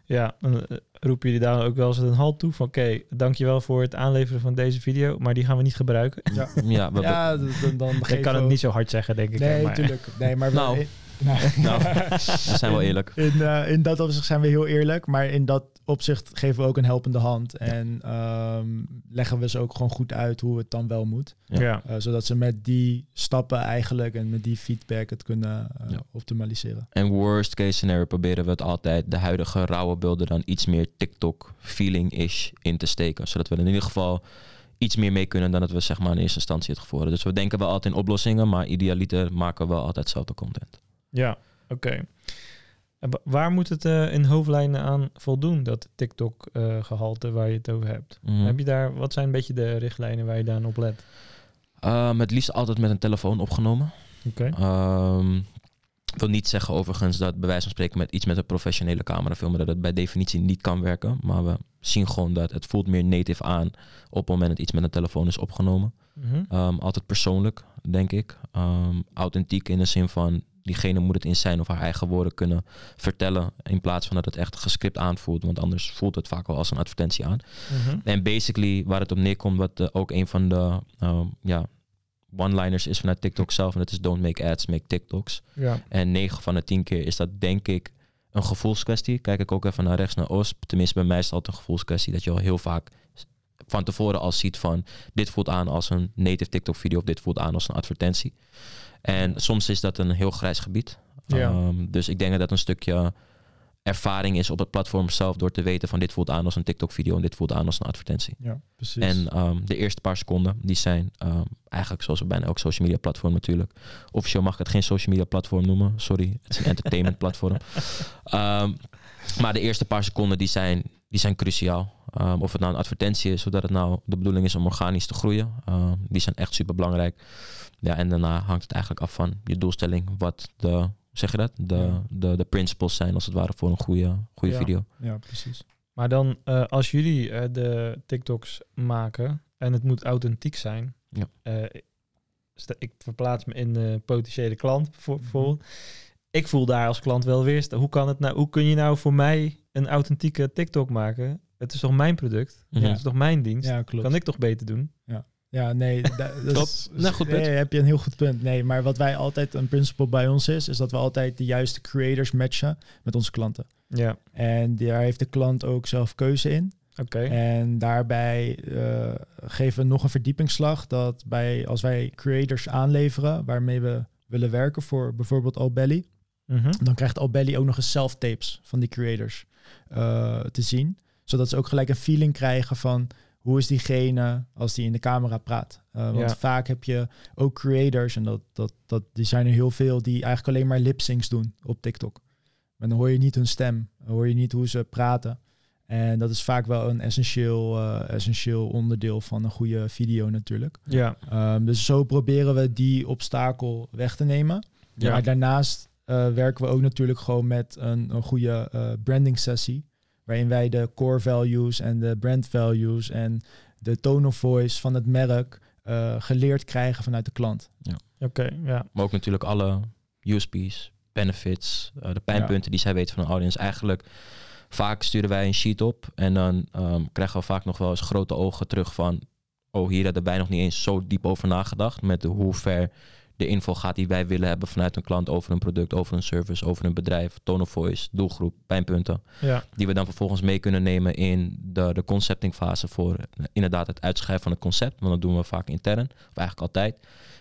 Ja, dan eh, roepen jullie daar ook wel eens een halt toe van oké, dankjewel voor het aanleveren van deze video, maar die gaan we niet gebruiken. Ja, Ja, we, *laughs* ja dan, dan, dan Ik kan het we- niet zo hard zeggen, denk ik. Nee, natuurlijk. Nee, maar we- Nou. in- nou, *laughs* nou, we zijn wel eerlijk. In, eh, in dat opzicht zijn we heel eerlijk, maar in dat opzicht geven we ook een helpende hand. En ehm, leggen we ze ook gewoon goed uit hoe het dan wel moet. Ja. Eh, zodat ze met die stappen eigenlijk en met die feedback het kunnen eh, Ja. optimaliseren. En worst case scenario proberen we het altijd de huidige rauwe beelden dan iets meer TikTok feeling-ish in te steken. Zodat we er in ieder geval iets meer mee kunnen dan dat we zeg maar in eerste instantie het gevoel hadden. Dus we denken wel altijd in oplossingen, maar idealiter maken we wel altijd zelf de content. Ja, oké. Waar moet het eh, in hoofdlijnen aan voldoen, dat TikTok-gehalte waar je het over hebt? Mhm. Heb je daar, wat zijn een beetje de richtlijnen waar je dan op let? Um, het liefst altijd met een telefoon opgenomen. Oké. Ehm, ik wil niet zeggen overigens dat bij wijze van spreken met iets met een professionele camera filmen dat het bij definitie niet kan werken. Maar we zien gewoon dat het voelt meer native aan op het moment dat iets met een telefoon is opgenomen. Mhm. Ehm, altijd persoonlijk, denk ik. Ehm, authentiek in de zin van diegene moet het in zijn of haar eigen woorden kunnen vertellen. In plaats van dat het echt gescript aanvoelt. Want anders voelt het vaak wel als een advertentie aan. Mhm. En basically waar het op neerkomt, wat eh, ook een van de ehm, ja, one-liners is vanuit TikTok zelf. En dat is don't make ads, make TikToks. Ja. En 9 van de 10 keer is dat denk ik een gevoelskwestie. Kijk ik ook even naar rechts naar OSP. Tenminste, bij mij is het altijd een gevoelskwestie. Dat je al heel vaak van tevoren al ziet van... dit voelt aan als een native TikTok video... of dit voelt aan als een advertentie. En soms is dat een heel grijs gebied. Ja. Ehm, dus ik denk dat dat een stukje ervaring is op het platform zelf... door te weten van dit voelt aan als een TikTok video... en dit voelt aan als een advertentie. Ja, precies. En ehm, de eerste paar seconden, die zijn ehm, eigenlijk zoals bijna elk social media platform natuurlijk. Officieel mag ik het geen social media platform noemen. Sorry, het is een entertainment platform. *laughs* Maar de eerste paar seconden, die zijn, die zijn cruciaal. Ehm, of het nou een advertentie is, zodat het nou de bedoeling is om organisch te groeien. ehm, die zijn echt super belangrijk. Ja, en daarna hangt het eigenlijk af van je doelstelling. Wat de, zeg je dat? De, Ja. de, de principles zijn als het ware voor een goede, goede Ja. video. ja, precies. Maar dan, eh, als jullie eh, de TikToks maken en het moet authentiek zijn. Ja. eh, ik verplaats me in de potentiële klant Mhm. voor- bijvoorbeeld. Ik voel daar als klant wel weerstand. Hoe kan het nou? Hoe kun je nou voor mij een authentieke TikTok maken? Het is toch mijn product? Het is toch mijn dienst? Ja, klopt. Kan ik toch beter doen? Ja, nee, da- *laughs* dat Klopt. is, Nou, goed punt. nee, heb je een heel goed punt. Nee, maar wat wij altijd een principle bij ons is, is dat we altijd de juiste creators matchen met onze klanten. Ja, En daar heeft de klant ook zelf keuze in. oké. En daarbij eh, geven we nog een verdiepingsslag dat bij als wij creators aanleveren waarmee we willen werken voor bijvoorbeeld Albelly, Mhm. dan krijgt Albelly ook nog eens self-tapes van die creators eh, te zien. Zodat ze ook gelijk een feeling krijgen van hoe is diegene als die in de camera praat. Eh, want Ja. vaak heb je ook creators, en dat, dat, dat, die zijn er heel veel, die eigenlijk alleen maar lip-syncs doen op TikTok. Maar dan hoor je niet hun stem, dan hoor je niet hoe ze praten. En dat is vaak wel een essentieel, eh, essentieel onderdeel van een goede video natuurlijk. Ja, Ehm, dus zo proberen we die obstakel weg te nemen. Ja. Maar daarnaast werken we ook natuurlijk gewoon met een, een goede eh, branding sessie. Waarin wij de core values en de brand values en de tone of voice van het merk eh, geleerd krijgen vanuit de klant. oké. ja. Maar ook natuurlijk alle USP's, benefits, eh, de pijnpunten die zij weten van een audience. Eigenlijk vaak sturen wij een sheet op en dan ehm, krijgen we vaak nog wel eens grote ogen terug van, oh hier hadden wij nog niet eens zo diep over nagedacht met de, hoe ver de info gaat die wij willen hebben vanuit een klant over een product, over een service, over een bedrijf, tone of voice, doelgroep, pijnpunten. Ja, Die we dan vervolgens mee kunnen nemen in de, de conceptingfase voor eh, inderdaad het uitschrijven van het concept. Want dat doen we vaak intern, of eigenlijk altijd.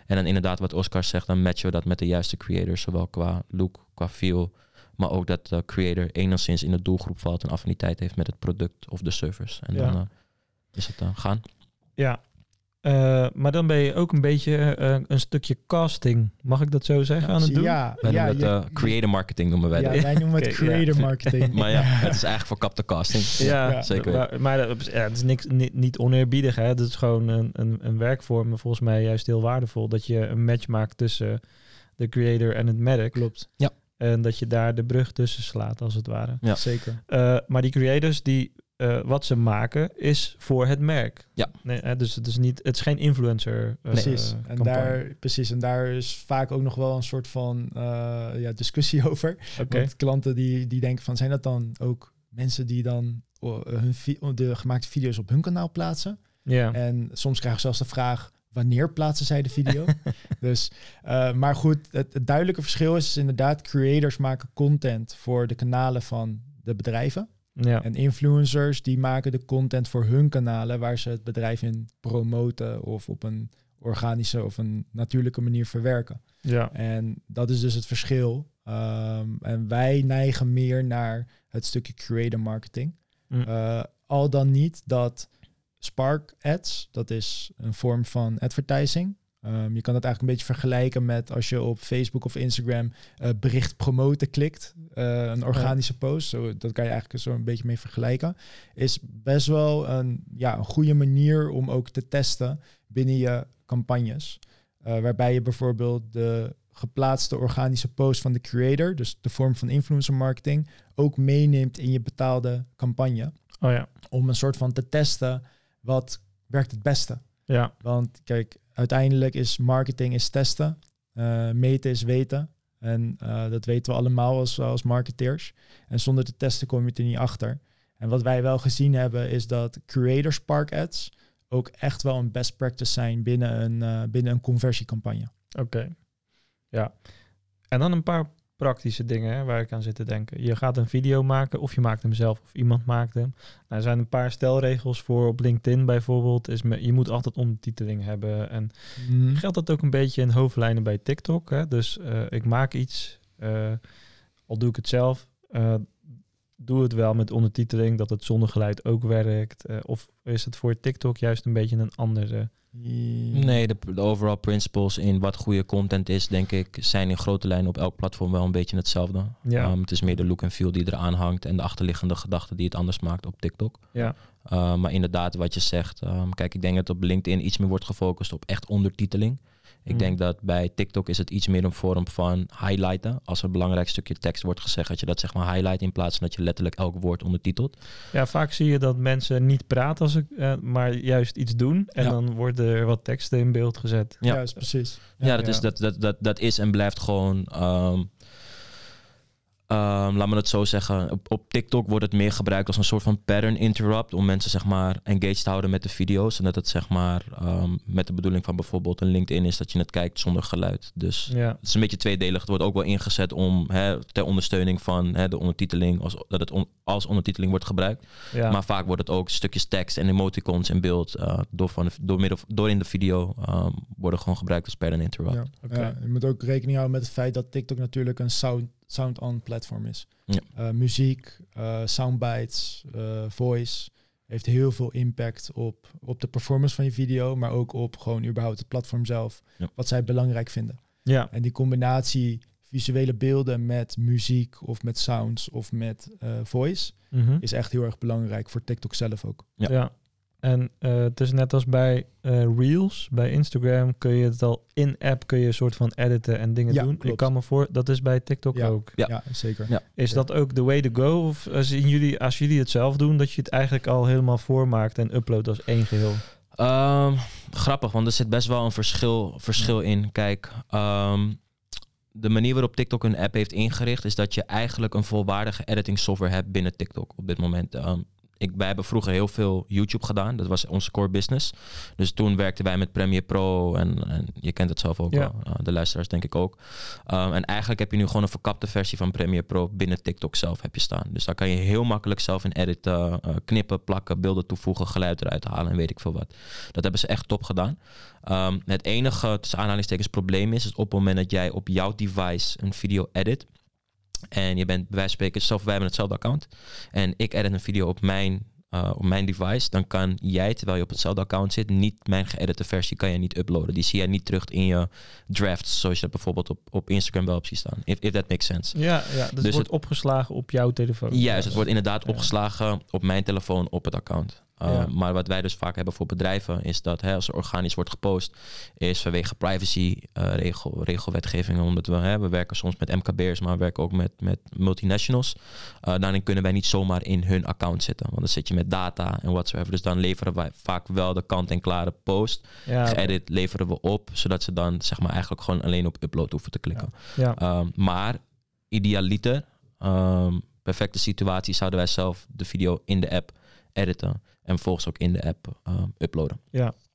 En dan inderdaad wat Oscar zegt, dan matchen we dat met de juiste creators, zowel qua look, qua feel, maar ook dat de creator enigszins in de doelgroep valt en affiniteit heeft met het product of de service. En Ja. dan eh, is het dan gaan. ja. Eh, maar dan ben je ook een beetje eh, een stukje casting, mag ik dat zo zeggen, aan het doen? Ja, Wij ja, noemen het eh, creator marketing noemen wij ja, dat. wij noemen het creator *laughs* ja. marketing. Maar ja, het is eigenlijk verkapte casting. Ja, Ja, zeker Maar, maar dat is- ja, het is niks, niet, niet oneerbiedig. Hè? Het is gewoon een, een, een werkvorm. maar Volgens mij juist heel waardevol. Dat je een match maakt tussen de creator en het merk. Klopt, En dat je daar de brug tussen slaat, als het ware. Ja. zeker. Eh, maar die creators, die, eh, wat ze maken, is voor het merk. Ja. Nee, hè, dus het is, niet, het is geen influencer. eh, Precies. en campagne. daar, precies. En daar is vaak ook nog wel een soort van eh, ja, discussie *laughs* over. Oké. Want klanten die, die denken van, zijn dat dan ook mensen die dan oh, hun de gemaakte video's op hun kanaal plaatsen? Ja. En soms krijgen we zelfs de vraag, wanneer plaatsen zij de video? *laughs* dus, eh, maar goed, het, het duidelijke verschil is, inderdaad, creators maken content voor de kanalen van de bedrijven. Ja. En influencers die maken de content voor hun kanalen waar ze het bedrijf in promoten of op een organische of een natuurlijke manier verwerken. ja. En dat is dus het verschil. Ehm, en wij neigen meer naar het stukje creator marketing. Mm. Eh, al dan niet dat Spark Ads, dat is een vorm van advertising. Ehm, je kan het eigenlijk een beetje vergelijken met als je op Facebook of Instagram eh, bericht promoten klikt, eh, een organische post. Zo, dat kan je eigenlijk zo een beetje mee vergelijken. Is best wel een, ja, een goede manier om ook te testen binnen je campagnes. Eh, waarbij je bijvoorbeeld de geplaatste organische post van de creator, dus de vorm van influencer marketing, ook meeneemt in je betaalde campagne. Oh ja. Om een soort van te testen wat werkt het beste. Ja. Want kijk, uiteindelijk is marketing is testen, eh, meten is weten. En eh, dat weten we allemaal als, als marketeers. En zonder te testen kom je er niet achter. En wat wij wel gezien hebben is dat Creator Spark Ads ook echt wel een best practice zijn binnen een, eh, binnen een conversiecampagne. Oké. Ja. En dan een paar praktische dingen hè, waar ik aan zit te denken. Je gaat een video maken of je maakt hem zelf of iemand maakt hem. Nou, er zijn een paar stelregels voor op LinkedIn bijvoorbeeld. Is me, je moet altijd ondertiteling hebben. En geldt dat ook een beetje in hoofdlijnen bij TikTok. Hè? Dus eh, ik maak iets, eh, al doe ik het zelf. eh, doe het wel met ondertiteling, dat het zonder geluid ook werkt. eh, of is het voor TikTok juist een beetje een andere... Nee, de, de overall principles in wat goede content is, denk ik, zijn in grote lijnen op elk platform wel een beetje hetzelfde. Ja. Ehm, het is meer de look en feel die eraan hangt en de achterliggende gedachte die het anders maakt op TikTok. Ja, Uh, maar inderdaad, wat je zegt. ehm, kijk, ik denk dat op LinkedIn iets meer wordt gefocust op echt ondertiteling. Ik Mhm. denk dat bij TikTok is het iets meer een vorm van highlighten. Als er een belangrijk stukje tekst wordt gezegd, dat je dat zeg maar highlight in plaats van dat je letterlijk elk woord ondertitelt. Ja, vaak zie je dat mensen niet praten als ik, eh, maar juist iets doen. En Ja. dan worden er wat teksten in beeld gezet. Ja. Juist, precies. Ja, dat, ja. Is, dat, dat, dat, dat is en blijft gewoon. ehm, ehm, laat me het zo zeggen. Op, op TikTok wordt het meer gebruikt als een soort van pattern interrupt. Om mensen zeg maar engaged te houden met de video's. En dat het zeg maar ehm, met de bedoeling van bijvoorbeeld een LinkedIn is dat je het kijkt zonder geluid. Dus Ja, het is een beetje tweedelig. Het wordt ook wel ingezet om hè, ter ondersteuning van hè, de ondertiteling. Als, dat het on- als ondertiteling wordt gebruikt. ja. Maar vaak wordt het ook stukjes tekst en emoticons in beeld. eh, door, van de, door, middel, door in de video ehm, worden gewoon gebruikt als pattern interrupt. Ja. Oké. Ja, je moet ook rekening houden met het feit dat TikTok natuurlijk een sound, sound-on platform is. Ja. Eh, muziek, eh, soundbites, eh, voice heeft heel veel impact op, op de performance van je video, maar ook op gewoon überhaupt het platform zelf, Ja. wat zij belangrijk vinden. ja. En die combinatie visuele beelden met muziek of met sounds of met eh, voice Mhm. is echt heel erg belangrijk voor TikTok zelf ook. Ja. En eh, het is net als bij eh, Reels, bij Instagram kun je het al in-app kun je een soort van editen en dingen Ja, doen. Ik kan me voor, dat is bij TikTok Ja. ook. Ja. Ja, zeker. Ja. Is Ja. dat ook de way to go? Of zien jullie, als jullie het zelf doen, dat je het eigenlijk al helemaal voormaakt en uploadt als één geheel? Ehm, grappig, want er zit best wel een verschil, verschil in. Kijk, ehm, de manier waarop TikTok een app heeft ingericht, is dat je eigenlijk een volwaardige editing software hebt binnen TikTok op dit moment. Um, ik, wij hebben vroeger heel veel YouTube gedaan. Dat was onze core business. Dus toen werkten wij met Premiere Pro. En, en je kent het zelf ook Ja. wel. uh, de luisteraars denk ik ook. Um, en eigenlijk heb je nu gewoon een verkapte versie van Premiere Pro binnen TikTok zelf heb je staan. Dus daar kan je heel makkelijk zelf in editen, uh, knippen, plakken, beelden toevoegen, geluid eruit halen en weet ik veel wat. Dat hebben ze echt top gedaan. Um, het enige, tussen aanhalingstekens, probleem is, is op het moment dat jij op jouw device een video edit. En je bent bij wijze van spreken, zelf wij hebben hetzelfde account. En ik edit een video op mijn, uh, op mijn device. Dan kan jij, terwijl je op hetzelfde account zit, niet mijn geëdite versie kan je niet uploaden. Die zie jij niet terug in je drafts. Zoals je dat bijvoorbeeld op, op Instagram wel op ziet staan. If, if that makes sense. Ja, ja dus, Dus het wordt opgeslagen op jouw telefoon. Juist, het wordt inderdaad Ja. opgeslagen op mijn telefoon op het account. Uh, Ja. Maar wat wij dus vaak hebben voor bedrijven is dat hè, als er organisch wordt gepost, is vanwege privacy uh, regel, regelwetgeving, omdat we, hè, we werken soms met MKB'ers, maar we werken ook met, met multinationals. Uh, daarin kunnen wij niet zomaar in hun account zitten, want dan zit je met data en whatsoever. Dus dan leveren wij vaak wel de kant-en-klare post. Ja. Geëdit leveren we op, zodat ze dan zeg maar eigenlijk gewoon alleen op upload hoeven te klikken. ja. Um, maar idealiter, um, perfecte situatie, zouden wij zelf de video in de app editen. En vervolgens ook in de app um, uploaden.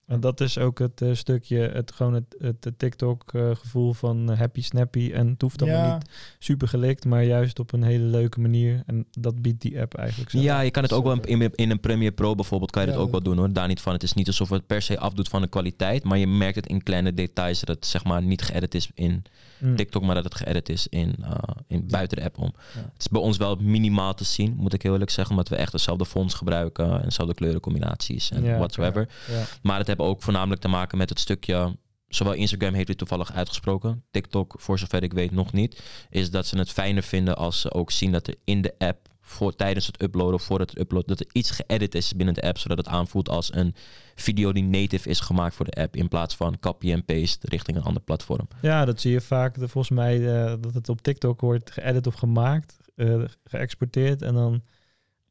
En dat is ook het eh, stukje, het, gewoon het, het, het TikTok-gevoel van eh, happy snappy. En het hoeft allemaal Ja, niet super gelikt, maar juist op een hele leuke manier. En dat biedt die app eigenlijk zo. Ja, je kan het ook wel in, in een Premiere Pro bijvoorbeeld, kan je Ja, dat ook wel doen hoor. Daar niet van. Het is niet alsof het per se afdoet van de kwaliteit. Maar je merkt het in kleine details dat het zeg maar niet geëdit is in Mm. TikTok, maar dat het geëdit is in, uh, in buiten de app om. Ja. Het is bij ons wel minimaal te zien, moet ik heel eerlijk zeggen, omdat we echt dezelfde fonts gebruiken en dezelfde kleurencombinaties en Ja, whatsoever. Ja. Maar het hebben ook voornamelijk te maken met het stukje. Zowel Instagram heeft dit toevallig uitgesproken. TikTok, voor zover ik weet, nog niet. Is dat ze het fijner vinden als ze ook zien dat er in de app. Voor, tijdens het uploaden of voordat het uploadt, dat er iets geëdit is binnen de app, zodat het aanvoelt als een video die native is gemaakt voor de app, in plaats van copy en paste richting een ander platform. Ja, dat zie je vaak. Volgens mij eh, dat het op TikTok wordt geëdit of gemaakt, eh, geëxporteerd en dan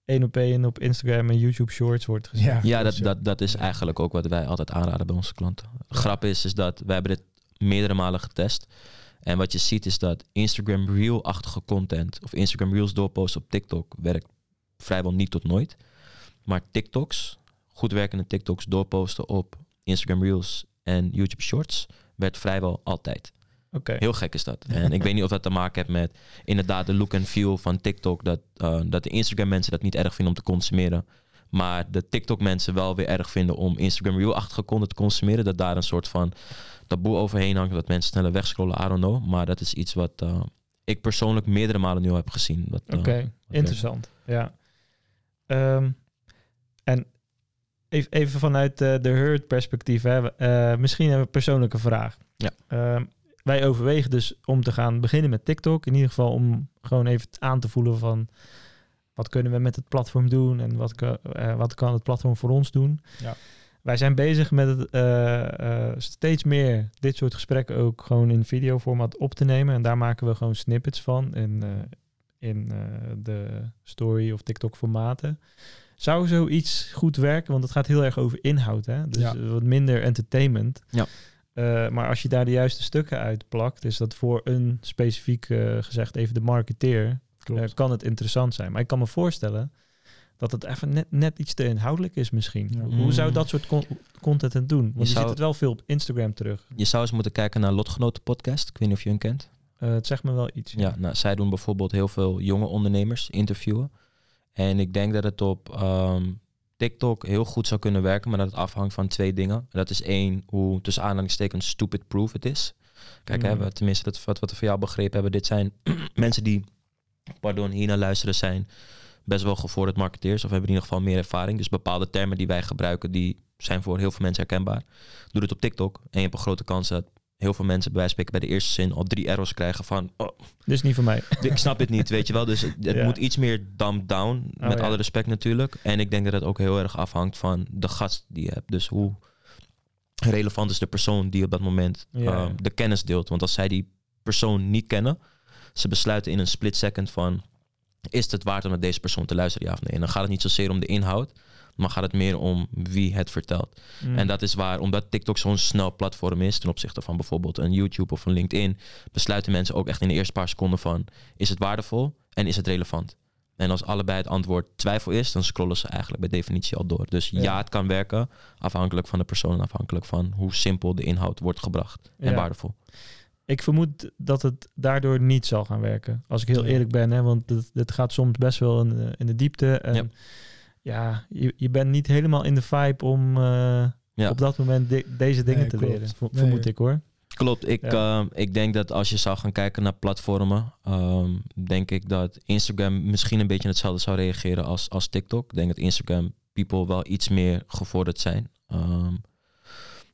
één op één op Instagram en YouTube Shorts wordt gezet. Ja. Ja, dat, ja. dat, dat is eigenlijk ook wat wij altijd aanraden bij onze klanten. De grap is, is dat wij hebben dit meerdere malen getest. En wat je ziet is dat Instagram Reel-achtige content of Instagram Reels doorposten op TikTok werkt vrijwel niet tot nooit. Maar TikToks, goed werkende TikToks doorposten op Instagram Reels en YouTube Shorts werd vrijwel altijd. Oké. Heel gek is dat. En ik weet niet of dat te maken heeft met inderdaad de look en feel van TikTok. Dat, uh, dat de Instagram mensen dat niet erg vinden om te consumeren. Maar de TikTok mensen wel weer erg vinden om Instagram Reel-achtige content te consumeren. Dat daar een soort van taboe overheen hangt. Dat mensen sneller wegscrollen, I don't know. Maar dat is iets wat uh, ik persoonlijk meerdere malen nu al heb gezien. Oké, okay. interessant. Ja. Um, en even, even vanuit de herd perspectief. Hè. Misschien een persoonlijke vraag. Ja. Um, wij overwegen dus om te gaan beginnen met TikTok. In ieder geval om gewoon even aan te voelen van... wat kunnen we met het platform doen... en wat, uh, wat kan het platform voor ons doen. Ja. Wij zijn bezig met het, uh, steeds meer dit soort gesprekken ook gewoon in videoformaat op te nemen. En daar maken we gewoon snippets van in, in de story of TikTok formaten. Zou zoiets goed werken? Want het gaat heel erg over inhoud. Hè? Dus Ja. wat minder entertainment. Ja. Uh, maar als je daar de juiste stukken uitplakt, is dat voor een specifiek uh, gezegd even de marketeer, uh, kan het interessant zijn. Maar ik kan me voorstellen dat het even net, net iets te inhoudelijk is misschien. Ja. Hoe zou Mm. dat soort con content het doen? Want je, zou- ziet het wel veel op Instagram terug. Je zou eens moeten kijken naar Lotgenoten podcast. Ik weet niet of je hun kent. Uh, het zegt me wel iets. Ja, nou, zij doen bijvoorbeeld heel veel jonge ondernemers interviewen. En ik denk dat het op ehm, TikTok heel goed zou kunnen werken, maar dat het afhangt van twee dingen. En dat is één, hoe tussen aanhalingstekens stupid proof het is. Kijk, Mm. hè, we- tenminste, dat, wat, wat we van jou begrepen hebben, dit zijn *clears throat* mensen die, pardon, hier naar luisteren zijn best wel gevorderd marketeers of hebben in ieder geval meer ervaring. Dus bepaalde termen die wij gebruiken, die zijn voor heel veel mensen herkenbaar. Doe het op TikTok en je hebt een grote kans dat heel veel mensen bij wijze van spreken bij de eerste zin al drie errors krijgen van oh, Dus niet voor mij. *laughs* ik snap het niet, weet je wel. Dus het, het Ja. moet iets meer dumbed down, Oh, met ja. alle respect natuurlijk. En ik denk dat het ook heel erg afhangt van de gast die je hebt. Dus hoe relevant is de persoon die op dat moment Ja, ehm, de kennis deelt. Want als zij die persoon niet kennen, ze besluiten in een split second van... is het waard om naar deze persoon te luisteren, ja of nee? En dan gaat het niet zozeer om de inhoud, Maar gaat het meer om wie het vertelt. Mm. En dat is waar, omdat TikTok zo'n snel platform is ten opzichte van bijvoorbeeld een YouTube of een LinkedIn, besluiten mensen ook echt in de eerste paar seconden van, is het waardevol en is het relevant? En als allebei het antwoord twijfel is, dan scrollen ze eigenlijk bij definitie al door. Dus ja, Ja. het kan werken, afhankelijk van de persoon en afhankelijk van hoe simpel de inhoud wordt gebracht en Ja. waardevol. Ik vermoed dat het daardoor niet zal gaan werken. Als ik heel eerlijk ben, hè, want het, het gaat soms best wel in, de- in de diepte. En Ja. Ja, je, je bent niet helemaal in de vibe om eh, Ja. op dat moment deze dingen Nee, te klopt. leren. Ver- Nee. Vermoed ik hoor. Klopt, ik, Ja. eh, ik denk dat als je zou gaan kijken naar platformen, ehm, denk ik dat Instagram misschien een beetje hetzelfde zou reageren als, als TikTok. Ik denk dat Instagram people wel iets meer gevorderd zijn. Ehm,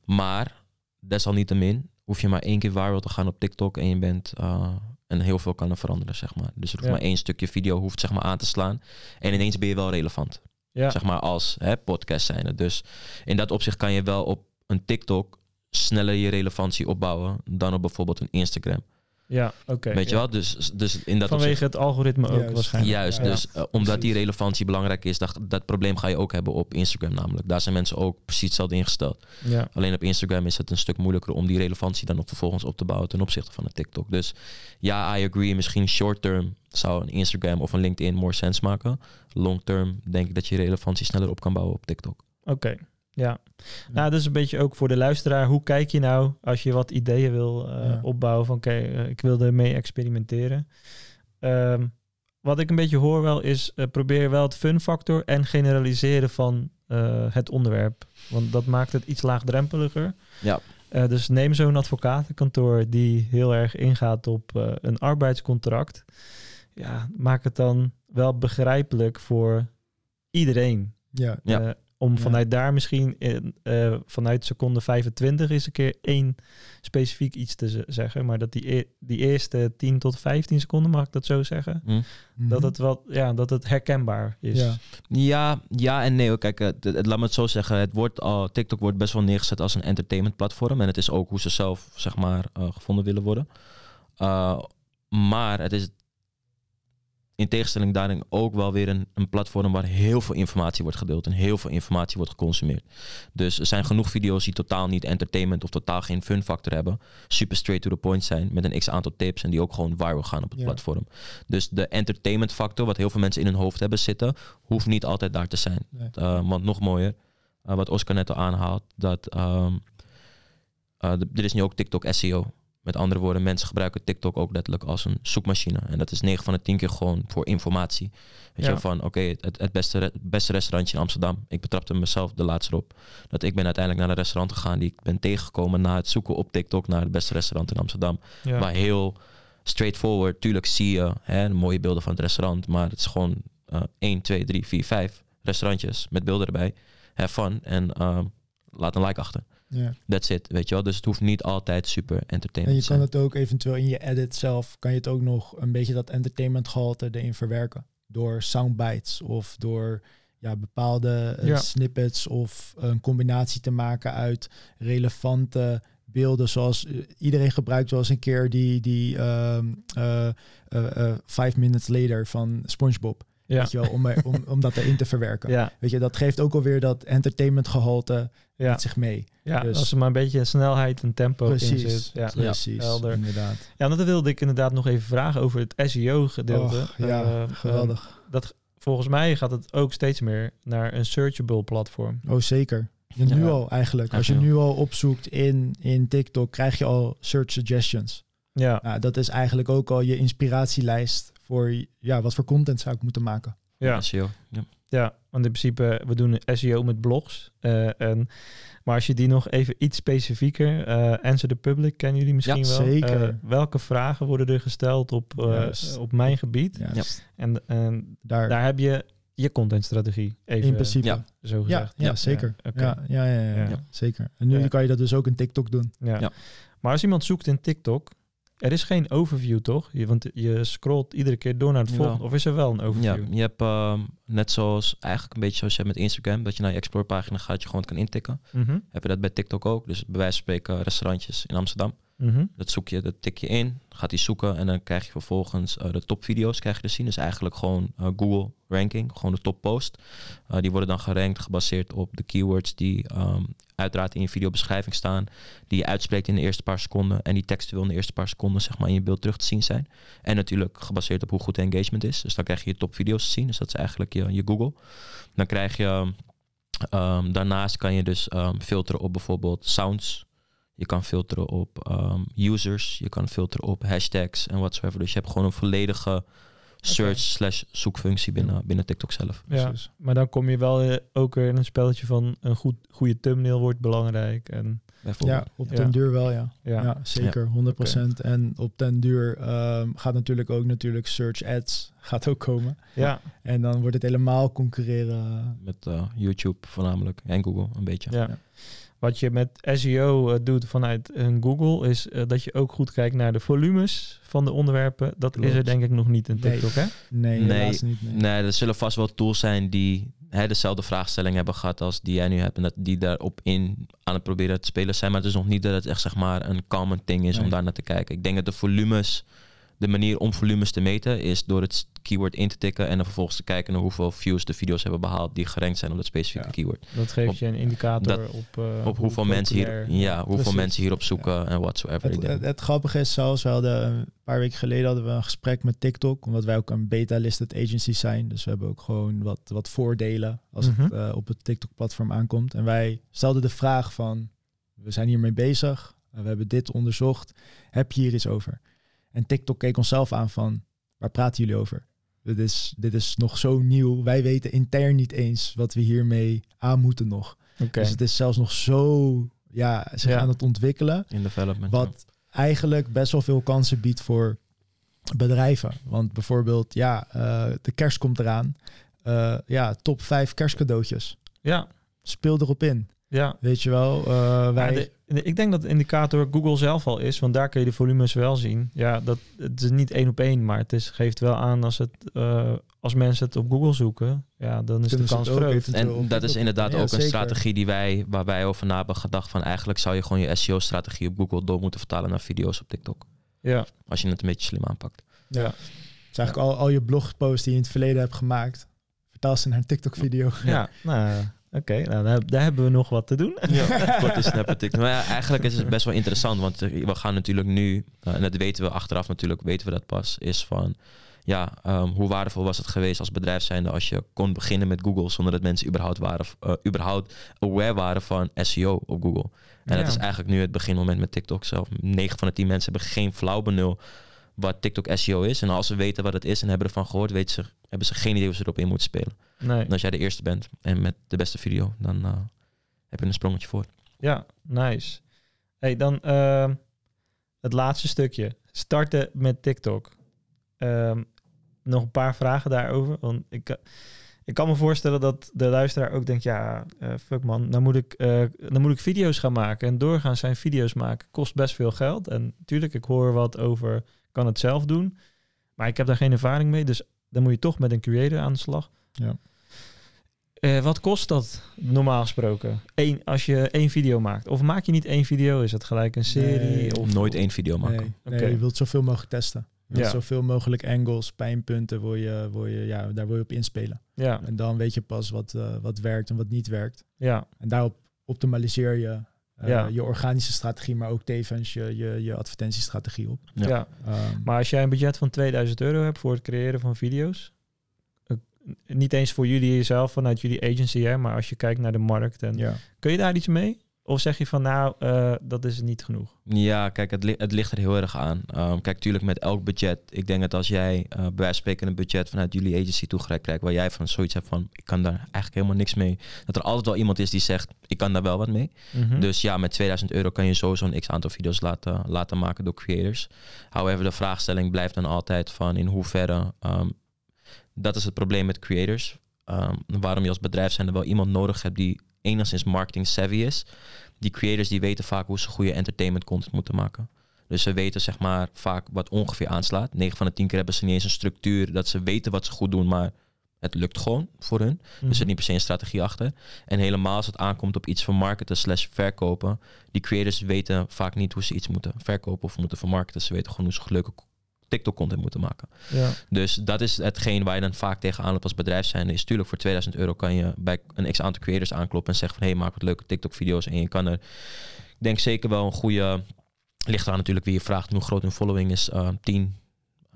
maar desalniettemin hoef je maar één keer viral te gaan op TikTok en je bent eh, en heel veel kan er veranderen, zeg maar. Dus er hoeft Ja. maar één stukje video hoeft zeg maar aan te slaan en ineens ben je wel relevant Ja, zeg maar als hè, podcast zijnde. Dus in dat opzicht kan je wel op een TikTok sneller je relevantie opbouwen dan op bijvoorbeeld een Instagram. Ja oké. Weet je ja. wel? Dus, dus in dat Vanwege opzicht... het algoritme ook Juist. waarschijnlijk. Juist, Ja. dus eh, omdat die relevantie belangrijk is, dat, dat probleem ga je ook hebben op Instagram namelijk. Daar zijn mensen ook precies hetzelfde ingesteld. Ja. Alleen op Instagram is het een stuk moeilijker om die relevantie dan nog vervolgens op te bouwen ten opzichte van een TikTok. Dus ja, I agree. Misschien short term zou een Instagram of een LinkedIn more sense maken. Long term denk ik dat je relevantie sneller op kan bouwen op TikTok. Oké, ja. Nou, dat is een beetje ook voor de luisteraar. Hoe kijk je nou als je wat ideeën wil eh, Ja. opbouwen van oké, eh, ik wil ermee experimenteren. Ehm, wat ik een beetje hoor wel is eh, probeer wel het fun factor en generaliseren van het onderwerp. Want dat maakt het iets laagdrempeliger. Ja. Dus neem zo'n advocatenkantoor die heel erg ingaat op een arbeidscontract. Ja, maak het dan wel begrijpelijk voor iedereen. Ja, Ja. Eh, om Ja. vanuit daar misschien in, eh, vanuit seconde 25 eens een keer één specifiek iets te zeggen. Maar dat die, e- die eerste 10 tot 15 seconden, mag ik dat zo zeggen? Hm? Dat, Mhm. het wat, ja, dat het herkenbaar is. Ja. Ja, ja en nee. hoor. Kijk, het, het- laat me het zo zeggen. Het wordt al, TikTok wordt best wel neergezet als een entertainment platform. En het is ook hoe ze zelf, zeg maar, eh, gevonden willen worden. Uh, maar het is in tegenstelling daarin ook wel weer een, een platform waar heel veel informatie wordt gedeeld en heel veel informatie wordt geconsumeerd. Dus er zijn genoeg video's die totaal niet entertainment of totaal geen fun factor hebben. Super straight to the point zijn met een x aantal tips en die ook gewoon viral gaan op het Ja. platform. Dus de entertainment factor, wat heel veel mensen in hun hoofd hebben zitten, hoeft niet altijd daar te zijn. Nee. Uh, want nog mooier, uh, wat Oscar net al aanhaalt, dat ehm, uh, de- er is nu ook TikTok SEO. Met andere woorden, mensen gebruiken TikTok ook letterlijk als een zoekmachine. En dat is 9 van de 10 keer gewoon voor informatie. Weet Ja. je, van oké, het, het beste, beste restaurantje in Amsterdam. Ik betrapte mezelf de laatste op. Dat ik ben uiteindelijk naar een restaurant gegaan die ik ben tegengekomen na het zoeken op TikTok naar het beste restaurant in Amsterdam. Ja. Maar heel straightforward. Tuurlijk zie je hè, mooie beelden van het restaurant. Maar het is gewoon eh 1, 2, 3, 4, 5 restaurantjes met beelden erbij. Have fun en ehm, laat een like achter. Ja. That's it, weet je wel. Dus het hoeft niet altijd super En entertainment je te zijn. kan het ook eventueel in je edit zelf, kan je het ook nog een beetje dat entertainment gehalte erin verwerken. Door soundbites of door ja, bepaalde eh, Ja. snippets of een combinatie te maken uit relevante beelden. Zoals eh, iedereen gebruikt wel eens een keer die, die ehm, eh, eh, eh, Five Minutes Later van SpongeBob. Ja. Weet je wel, om, er- om, *laughs* om dat erin te verwerken. Ja, Weet je, dat geeft ook alweer dat entertainment gehalte ja. met zich mee. ja dus- als er maar een beetje snelheid en tempo in Precies, zit. Ja. precies, helder. inderdaad. ja, dat wilde ik inderdaad nog even vragen over het SEO-gedeelte. Ja, Eh, geweldig. eh, dat, volgens mij gaat het ook steeds meer naar een searchable platform. Oh, zeker. Ja, nu al eigenlijk. Als je nu al opzoekt in, in TikTok, krijg je al search suggestions. Ja, Nou, dat is eigenlijk ook al je inspiratielijst voor ja, wat voor content zou ik moeten maken. ja. SEO. Ja. Ja, want in principe, we doen SEO met blogs. eh, en, maar als je die nog even iets specifieker, eh Answer the Public kennen jullie misschien Ja, wel. zeker. Eh, welke vragen worden er gesteld op, eh, op mijn gebied? Ja, Ja. En, en Daar, daar heb je je contentstrategie even in principe. ja. Ja, zo ja, gezegd. ja, zeker. oké. Ja, ja, ja, ja, Ja. zeker. En nu Ja. kan je dat dus ook in TikTok doen. Ja. Ja. Maar als iemand zoekt in TikTok, er is geen overview toch? Je, want je scrolt iedere keer door naar het volgende. Of is er wel een overview? Ja, je hebt ehm, net zoals eigenlijk een beetje zoals je hebt met Instagram, dat je naar je explore pagina gaat, je gewoon kan intikken. Mhm. Heb je dat bij TikTok ook? Dus bij wijze van spreken restaurantjes in Amsterdam. Mhm. Dat zoek je, dat tik je in, gaat hij zoeken en dan krijg je vervolgens eh, de topvideo's krijg je te zien. Dus eigenlijk gewoon eh, Google ranking, gewoon de top post. Eh, die worden dan gerankt gebaseerd op de keywords die ehm, uiteraard in je videobeschrijving staan, die je uitspreekt in de eerste paar seconden en die textueel in de eerste paar seconden zeg maar in je beeld terug te zien zijn. En natuurlijk gebaseerd op hoe goed de engagement is. Dus dan krijg je je topvideo's te zien. Dus dat is eigenlijk je, je Google. Dan krijg je ehm, daarnaast kan je dus ehm, filteren op bijvoorbeeld sounds. Je kan filteren op ehm, users. Je kan filteren op hashtags en whatsoever. Dus je hebt gewoon een volledige search slash zoekfunctie binnen, binnen TikTok zelf. Ja, Precies. maar dan kom je wel eh, ook weer in een spelletje van een goed, goede thumbnail wordt belangrijk. En. Ja, op Ja. den duur wel, ja. ja. Ja, zeker, 100%. En op den duur ehm, gaat natuurlijk ook natuurlijk search ads gaat ook komen. Ja, En dan wordt het helemaal concurreren. Met eh, YouTube voornamelijk en Google een beetje. ja. Wat je met SEO eh, doet vanuit een Google is eh, dat je ook goed kijkt naar de volumes van de onderwerpen. Dat is er denk ik nog niet in Nee. TikTok, hè? Nee, Nee, helaas niet. Nee. Nee, er zullen vast wel tools zijn die hè, dezelfde vraagstelling hebben gehad als die jij nu hebt. En dat die daarop in aan het proberen te spelen zijn. Maar het is nog niet dat het echt zeg maar een common thing is om Nee. daar naar te kijken. Ik denk dat de volumes, de manier om volumes te meten is door het keyword in te tikken en dan vervolgens te kijken naar hoeveel views de video's hebben behaald die gerankt zijn op dat specifieke Ja. keyword. Dat geeft Op- je een indicator dat- op, eh, Op hoe hoeveel mensen hier, ja, hoeveel Precies. mensen hierop zoeken en whatsoever. Het, het, het grappige is zelfs, we hadden een paar weken geleden hadden we een gesprek met TikTok, omdat wij ook een beta-listed agency zijn. Dus we hebben ook gewoon wat, wat voordelen als het Mhm. eh, op het TikTok-platform aankomt. En wij stelden de vraag van, we zijn hiermee bezig, we hebben dit onderzocht, heb je hier iets over? En TikTok keek onszelf aan van, waar praten jullie over? Dit is, dit is nog zo nieuw. Wij weten intern niet eens wat we hiermee aan moeten nog. Dus het is zelfs nog zo ja, zich Ja. aan het ontwikkelen. in development. ja. Wat eigenlijk best wel veel kansen biedt voor bedrijven. Want bijvoorbeeld, ja, eh, de kerst komt eraan. Eh, ja, top 5 kerstcadeautjes. Ja, Speel erop in. Ja. Weet je wel, eh, wij... Ja, de- de- ik denk dat de indicator Google zelf al is, want daar kun je de volumes wel zien. Ja, dat, het is niet één op één, maar het is, geeft wel aan als, het, eh, als mensen het op Google zoeken, ja, dan is Kunnen de kans groot. En dat is inderdaad Ja, ook een strategie die wij, waar wij over na hebben gedacht. Van eigenlijk zou je gewoon je SEO-strategie op Google door moeten vertalen naar video's op TikTok. Ja, Als je het een beetje slim aanpakt. ja. Het is eigenlijk al, al je blogposts die je in het verleden hebt gemaakt. Vertaal ze naar een TikTok-video. ja. nou, oké, nou, daar, daar hebben we nog wat te doen. Korte *laughs* snappen. Maar ja, eigenlijk is het best wel interessant. Want eh, we gaan natuurlijk nu, eh, en dat weten we achteraf natuurlijk, weten we dat pas, is van... Ja, ehm, hoe waardevol was het geweest als bedrijf zijnde als je kon beginnen met Google zonder dat mensen überhaupt, waren, eh, überhaupt aware waren van SEO op Google. En dat Ja. is eigenlijk nu het beginmoment met TikTok zelf. 9 van de 10 mensen hebben geen flauw benul wat TikTok SEO is. En als ze weten wat het is en hebben ervan gehoord, weten ze, hebben ze geen idee hoe ze erop in moeten spelen. Nee. En als jij de eerste bent en met de beste video, dan eh, heb je een sprongetje voor. Ja, nice. Hey, dan ehm, het laatste stukje. Starten met TikTok. Ehm, nog een paar vragen daarover. Want ik, ik kan me voorstellen dat de luisteraar ook denkt... ja, eh, fuck man, dan moet, ik, eh, dan moet ik video's gaan maken. En doorgaans zijn video's maken kost best veel geld. En natuurlijk, ik hoor wat over... kan het zelf doen. Maar ik heb daar geen ervaring mee. Dus dan moet je toch met een creator aan de slag. Ja. Eh, wat kost dat normaal gesproken? Eén, als je één video maakt. Of maak je niet één video? Is het gelijk een serie? Nee. of Nooit één video maken. Nee, je wilt zoveel mogelijk testen. Ja. Zoveel mogelijk angles, pijnpunten, wil je, wil je, ja, daar wil je op inspelen. Ja, En dan weet je pas wat, eh, wat werkt en wat niet werkt. ja, En daarop optimaliseer je eh, Ja. je organische strategie, maar ook tevens je, je, je advertentiestrategie op. ja. Ja. Ehm, Maar als jij een budget van 2000 euro hebt voor het creëren van video's, eh, niet eens voor jullie zelf vanuit jullie agency, hè, maar als je kijkt naar de markt, en, ja. kun je daar iets mee? Of zeg je van nou, eh, dat is niet genoeg? Ja, kijk, het, li- het ligt er heel erg aan. Ehm, kijk, tuurlijk met elk budget. Ik denk dat als jij eh bij wijze van spreken een budget vanuit jullie agency toegereikt krijgt, waar jij van zoiets hebt van, ik kan daar eigenlijk helemaal niks mee. Dat er altijd wel iemand is die zegt, ik kan daar wel wat mee. Mhm. Dus ja, met 2000 euro kan je sowieso een x aantal video's laten, laten maken door creators. However, de vraagstelling blijft dan altijd van in hoeverre... ehm, dat is het probleem met creators. Ehm, waarom je als bedrijf zijn er wel iemand nodig hebt die enigszins marketing savvy is. Die creators die weten vaak hoe ze goede entertainment content moeten maken. Dus ze weten zeg maar vaak wat ongeveer aanslaat. 9 van de 10 keer hebben ze niet eens een structuur dat ze weten wat ze goed doen, maar Het lukt gewoon voor hun. Er Mhm. zit niet per se een strategie achter. En helemaal als het aankomt op iets van marketen slash verkopen. Die creators weten vaak niet hoe ze iets moeten verkopen of moeten vermarkten. Ze weten gewoon hoe ze leuke TikTok content moeten maken. Ja. Dus dat is hetgeen waar je dan vaak tegenaan loopt als bedrijf zijn. Is tuurlijk voor 2000 euro kan je bij een x aantal creators aankloppen en zeggen van hé, hey, maak wat leuke TikTok video's. En je kan er, ik denk zeker wel een goede, ligt eraan natuurlijk wie je vraagt, hoe groot hun following is. eh 10,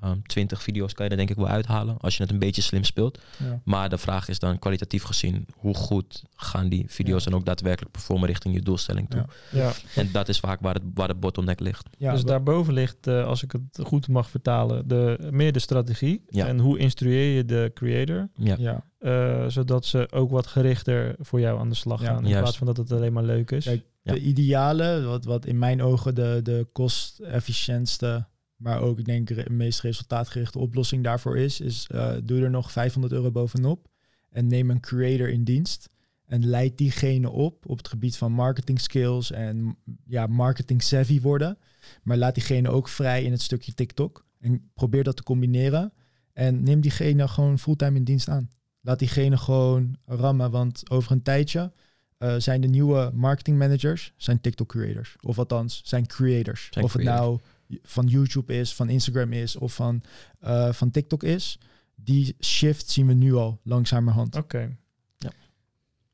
eh, 20 video's kan je er denk ik wel uithalen als je het een beetje slim speelt. Ja. Maar de vraag is dan kwalitatief gezien, hoe goed gaan die video's Ja. dan ook daadwerkelijk performen richting je doelstelling toe. Ja. ja. En dat is vaak waar het, waar de bottleneck ligt. Ja, dus daarboven ligt, eh, als ik het goed mag vertalen, de, meer de strategie. Ja. En hoe instrueer je de creator, Ja, ja. eh, zodat ze ook wat gerichter voor jou aan de slag Ja. gaan. In Juist. plaats van dat het alleen maar leuk is. Kijk, Ja. De ideale, wat, wat in mijn ogen de, de kostefficiëntste, maar ook ik denk de meest resultaatgerichte oplossing daarvoor is, is eh, doe er nog 500 euro bovenop en neem een creator in dienst en leid diegene op op het gebied van marketing skills en ja, marketing savvy worden. Maar laat diegene ook vrij in het stukje TikTok en probeer dat te combineren en neem diegene gewoon fulltime in dienst aan. Laat diegene gewoon rammen, want over een tijdje eh, zijn de nieuwe marketing managers zijn TikTok creators. Of althans, zijn creators. Zijn of creators. het nou van YouTube is, van Instagram is of van, eh, van TikTok is. Die shift zien we nu al langzamerhand. Oké.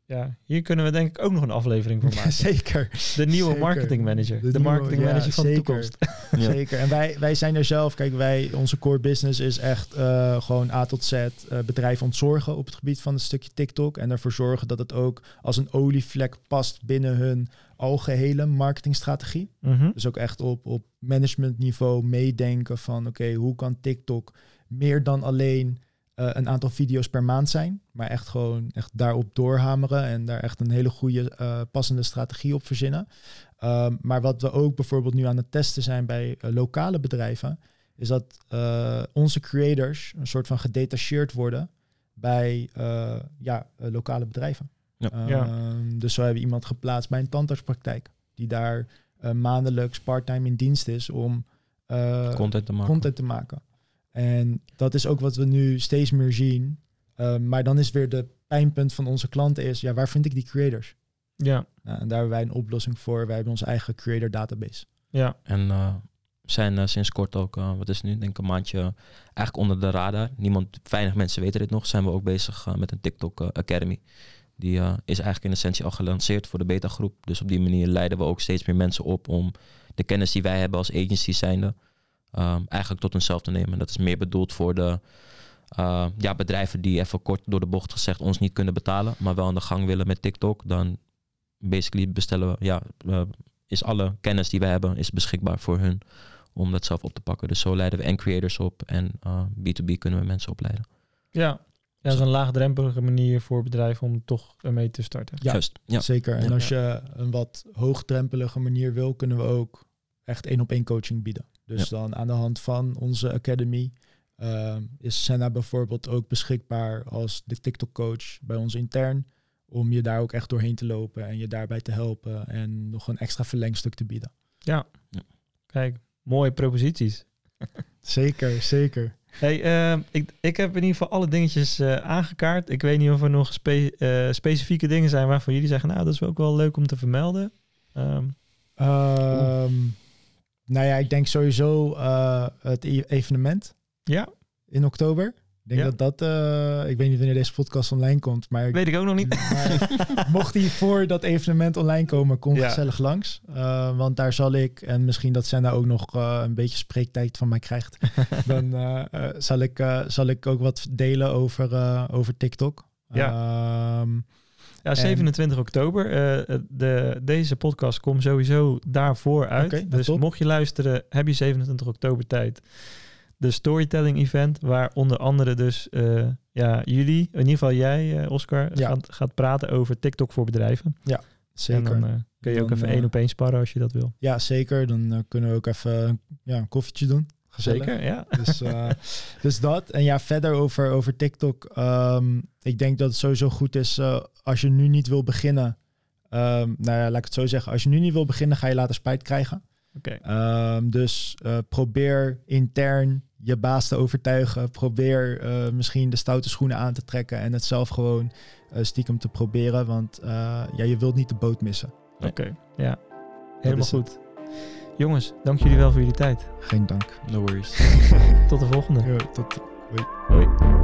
Ja, hier kunnen we denk ik ook nog een aflevering van *laughs* maken. zeker, De nieuwe Zeker. marketing manager. De De, nieuwe- marketing ja, manager van de toekomst. *laughs* Ja. zeker. En wij, wij zijn er zelf, kijk, wij, onze core business is echt eh, gewoon A tot Z eh, bedrijven ontzorgen op het gebied van een stukje TikTok. En ervoor zorgen dat het ook als een olievlek past binnen hun algehele marketingstrategie. Mhm. Dus ook echt op, op managementniveau meedenken van oké, hoe kan TikTok meer dan alleen eh, een aantal video's per maand zijn, maar echt gewoon echt daarop doorhameren en daar echt een hele goede eh, passende strategie op verzinnen. Ehm, maar wat we ook bijvoorbeeld nu aan het testen zijn bij eh, lokale bedrijven, is dat eh, onze creators een soort van gedetacheerd worden bij eh, ja, lokale bedrijven. Ja. Ja. Ehm, dus zo hebben we iemand geplaatst bij een tandartspraktijk, die daar eh, maandelijks parttime in dienst is om eh, Content te maken. content te maken. En dat is ook wat we nu steeds meer zien. Ehm, maar dan is weer de pijnpunt van onze klanten is, ja, waar vind ik die creators? Ja, Nou, en daar hebben wij een oplossing voor. Wij hebben onze eigen creator database. ja. En eh, zijn eh, sinds kort ook, eh, wat is het nu, denk ik een maandje, eigenlijk onder de radar. Niemand, weinig mensen weten dit nog. Zijn we ook bezig met een TikTok Academy. Die eh, is eigenlijk in essentie al gelanceerd voor de beta groep. Dus op die manier leiden we ook steeds meer mensen op om de kennis die wij hebben als agency zijnde, ehm, eigenlijk tot onszelf te nemen. Dat is meer bedoeld voor de eh, ja, bedrijven die even kort door de bocht gezegd ons niet kunnen betalen, maar wel aan de gang willen met TikTok. Dan basically bestellen we, ja, eh, is alle kennis die we hebben, is beschikbaar voor hun om dat zelf op te pakken. Dus zo leiden we en creators op en eh, B2B kunnen we mensen opleiden. Ja. Ja, dat is een laagdrempelige manier voor bedrijven om toch ermee te starten. Ja, Juist, ja. Zeker. En als je een wat hoogdrempelige manier wil, kunnen we ook echt één op één coaching bieden. Dus dan aan de hand van onze academy ehm, is Senna bijvoorbeeld ook beschikbaar als de TikTok coach bij ons intern. Om je daar ook echt doorheen te lopen en je daarbij te helpen en nog een extra verlengstuk te bieden. Ja. Ja. Kijk, mooie proposities. *laughs* Zeker, zeker. Hey, eh, ik, ik heb in ieder geval alle dingetjes eh, aangekaart. Ik weet niet of er nog spe- eh, specifieke dingen zijn waarvan jullie zeggen, nou, dat is ook wel leuk om te vermelden. Ehm, Ehm, nou ja, ik denk sowieso eh, het e- evenement ja, in oktober. Ik denk Ja. dat dat, eh, ik weet niet wanneer deze podcast online komt, maar ik weet ik ook nog niet. Maar *laughs* mocht hij voor dat evenement online komen, kom Ja. gezellig langs. Eh, want daar zal ik, en misschien dat Senna ook nog eh, een beetje spreektijd van mij krijgt, *laughs* dan zal, ik, eh, zal ik ook wat delen over, eh, over TikTok. Ja. Ehm, Ja, 27 oktober. eh, de, deze podcast komt sowieso daarvoor uit. Nou, dus top. mocht je luisteren, heb je 27 oktober tijd. De storytelling event, waar onder andere dus eh, ja, jullie, in ieder geval jij, eh, Oscar, Ja. gaat, gaat praten over TikTok voor bedrijven. zeker. En dan eh, kun je ook even eh, één op één sparren als je dat wil. ja, zeker. Dan eh, kunnen we ook even ja, een koffietje doen. Zeker, ja. *laughs* Dus, eh, dus dat. En ja, verder over, over TikTok. ehm, ik denk dat het sowieso goed is eh, als je nu niet wil beginnen. ehm, nou ja, laat ik het zo zeggen. Als je nu niet wil beginnen, ga je later spijt krijgen. Oké. Ehm, dus eh, probeer intern je baas te overtuigen. Probeer misschien de stoute schoenen aan te trekken en het zelf gewoon stiekem te proberen. Want ja, je wilt niet de boot missen. Oké, ja. Helemaal goed. Jongens, dank jullie wel voor jullie tijd. Geen dank. No worries. *laughs* Tot de volgende. Jo, tot Hoi.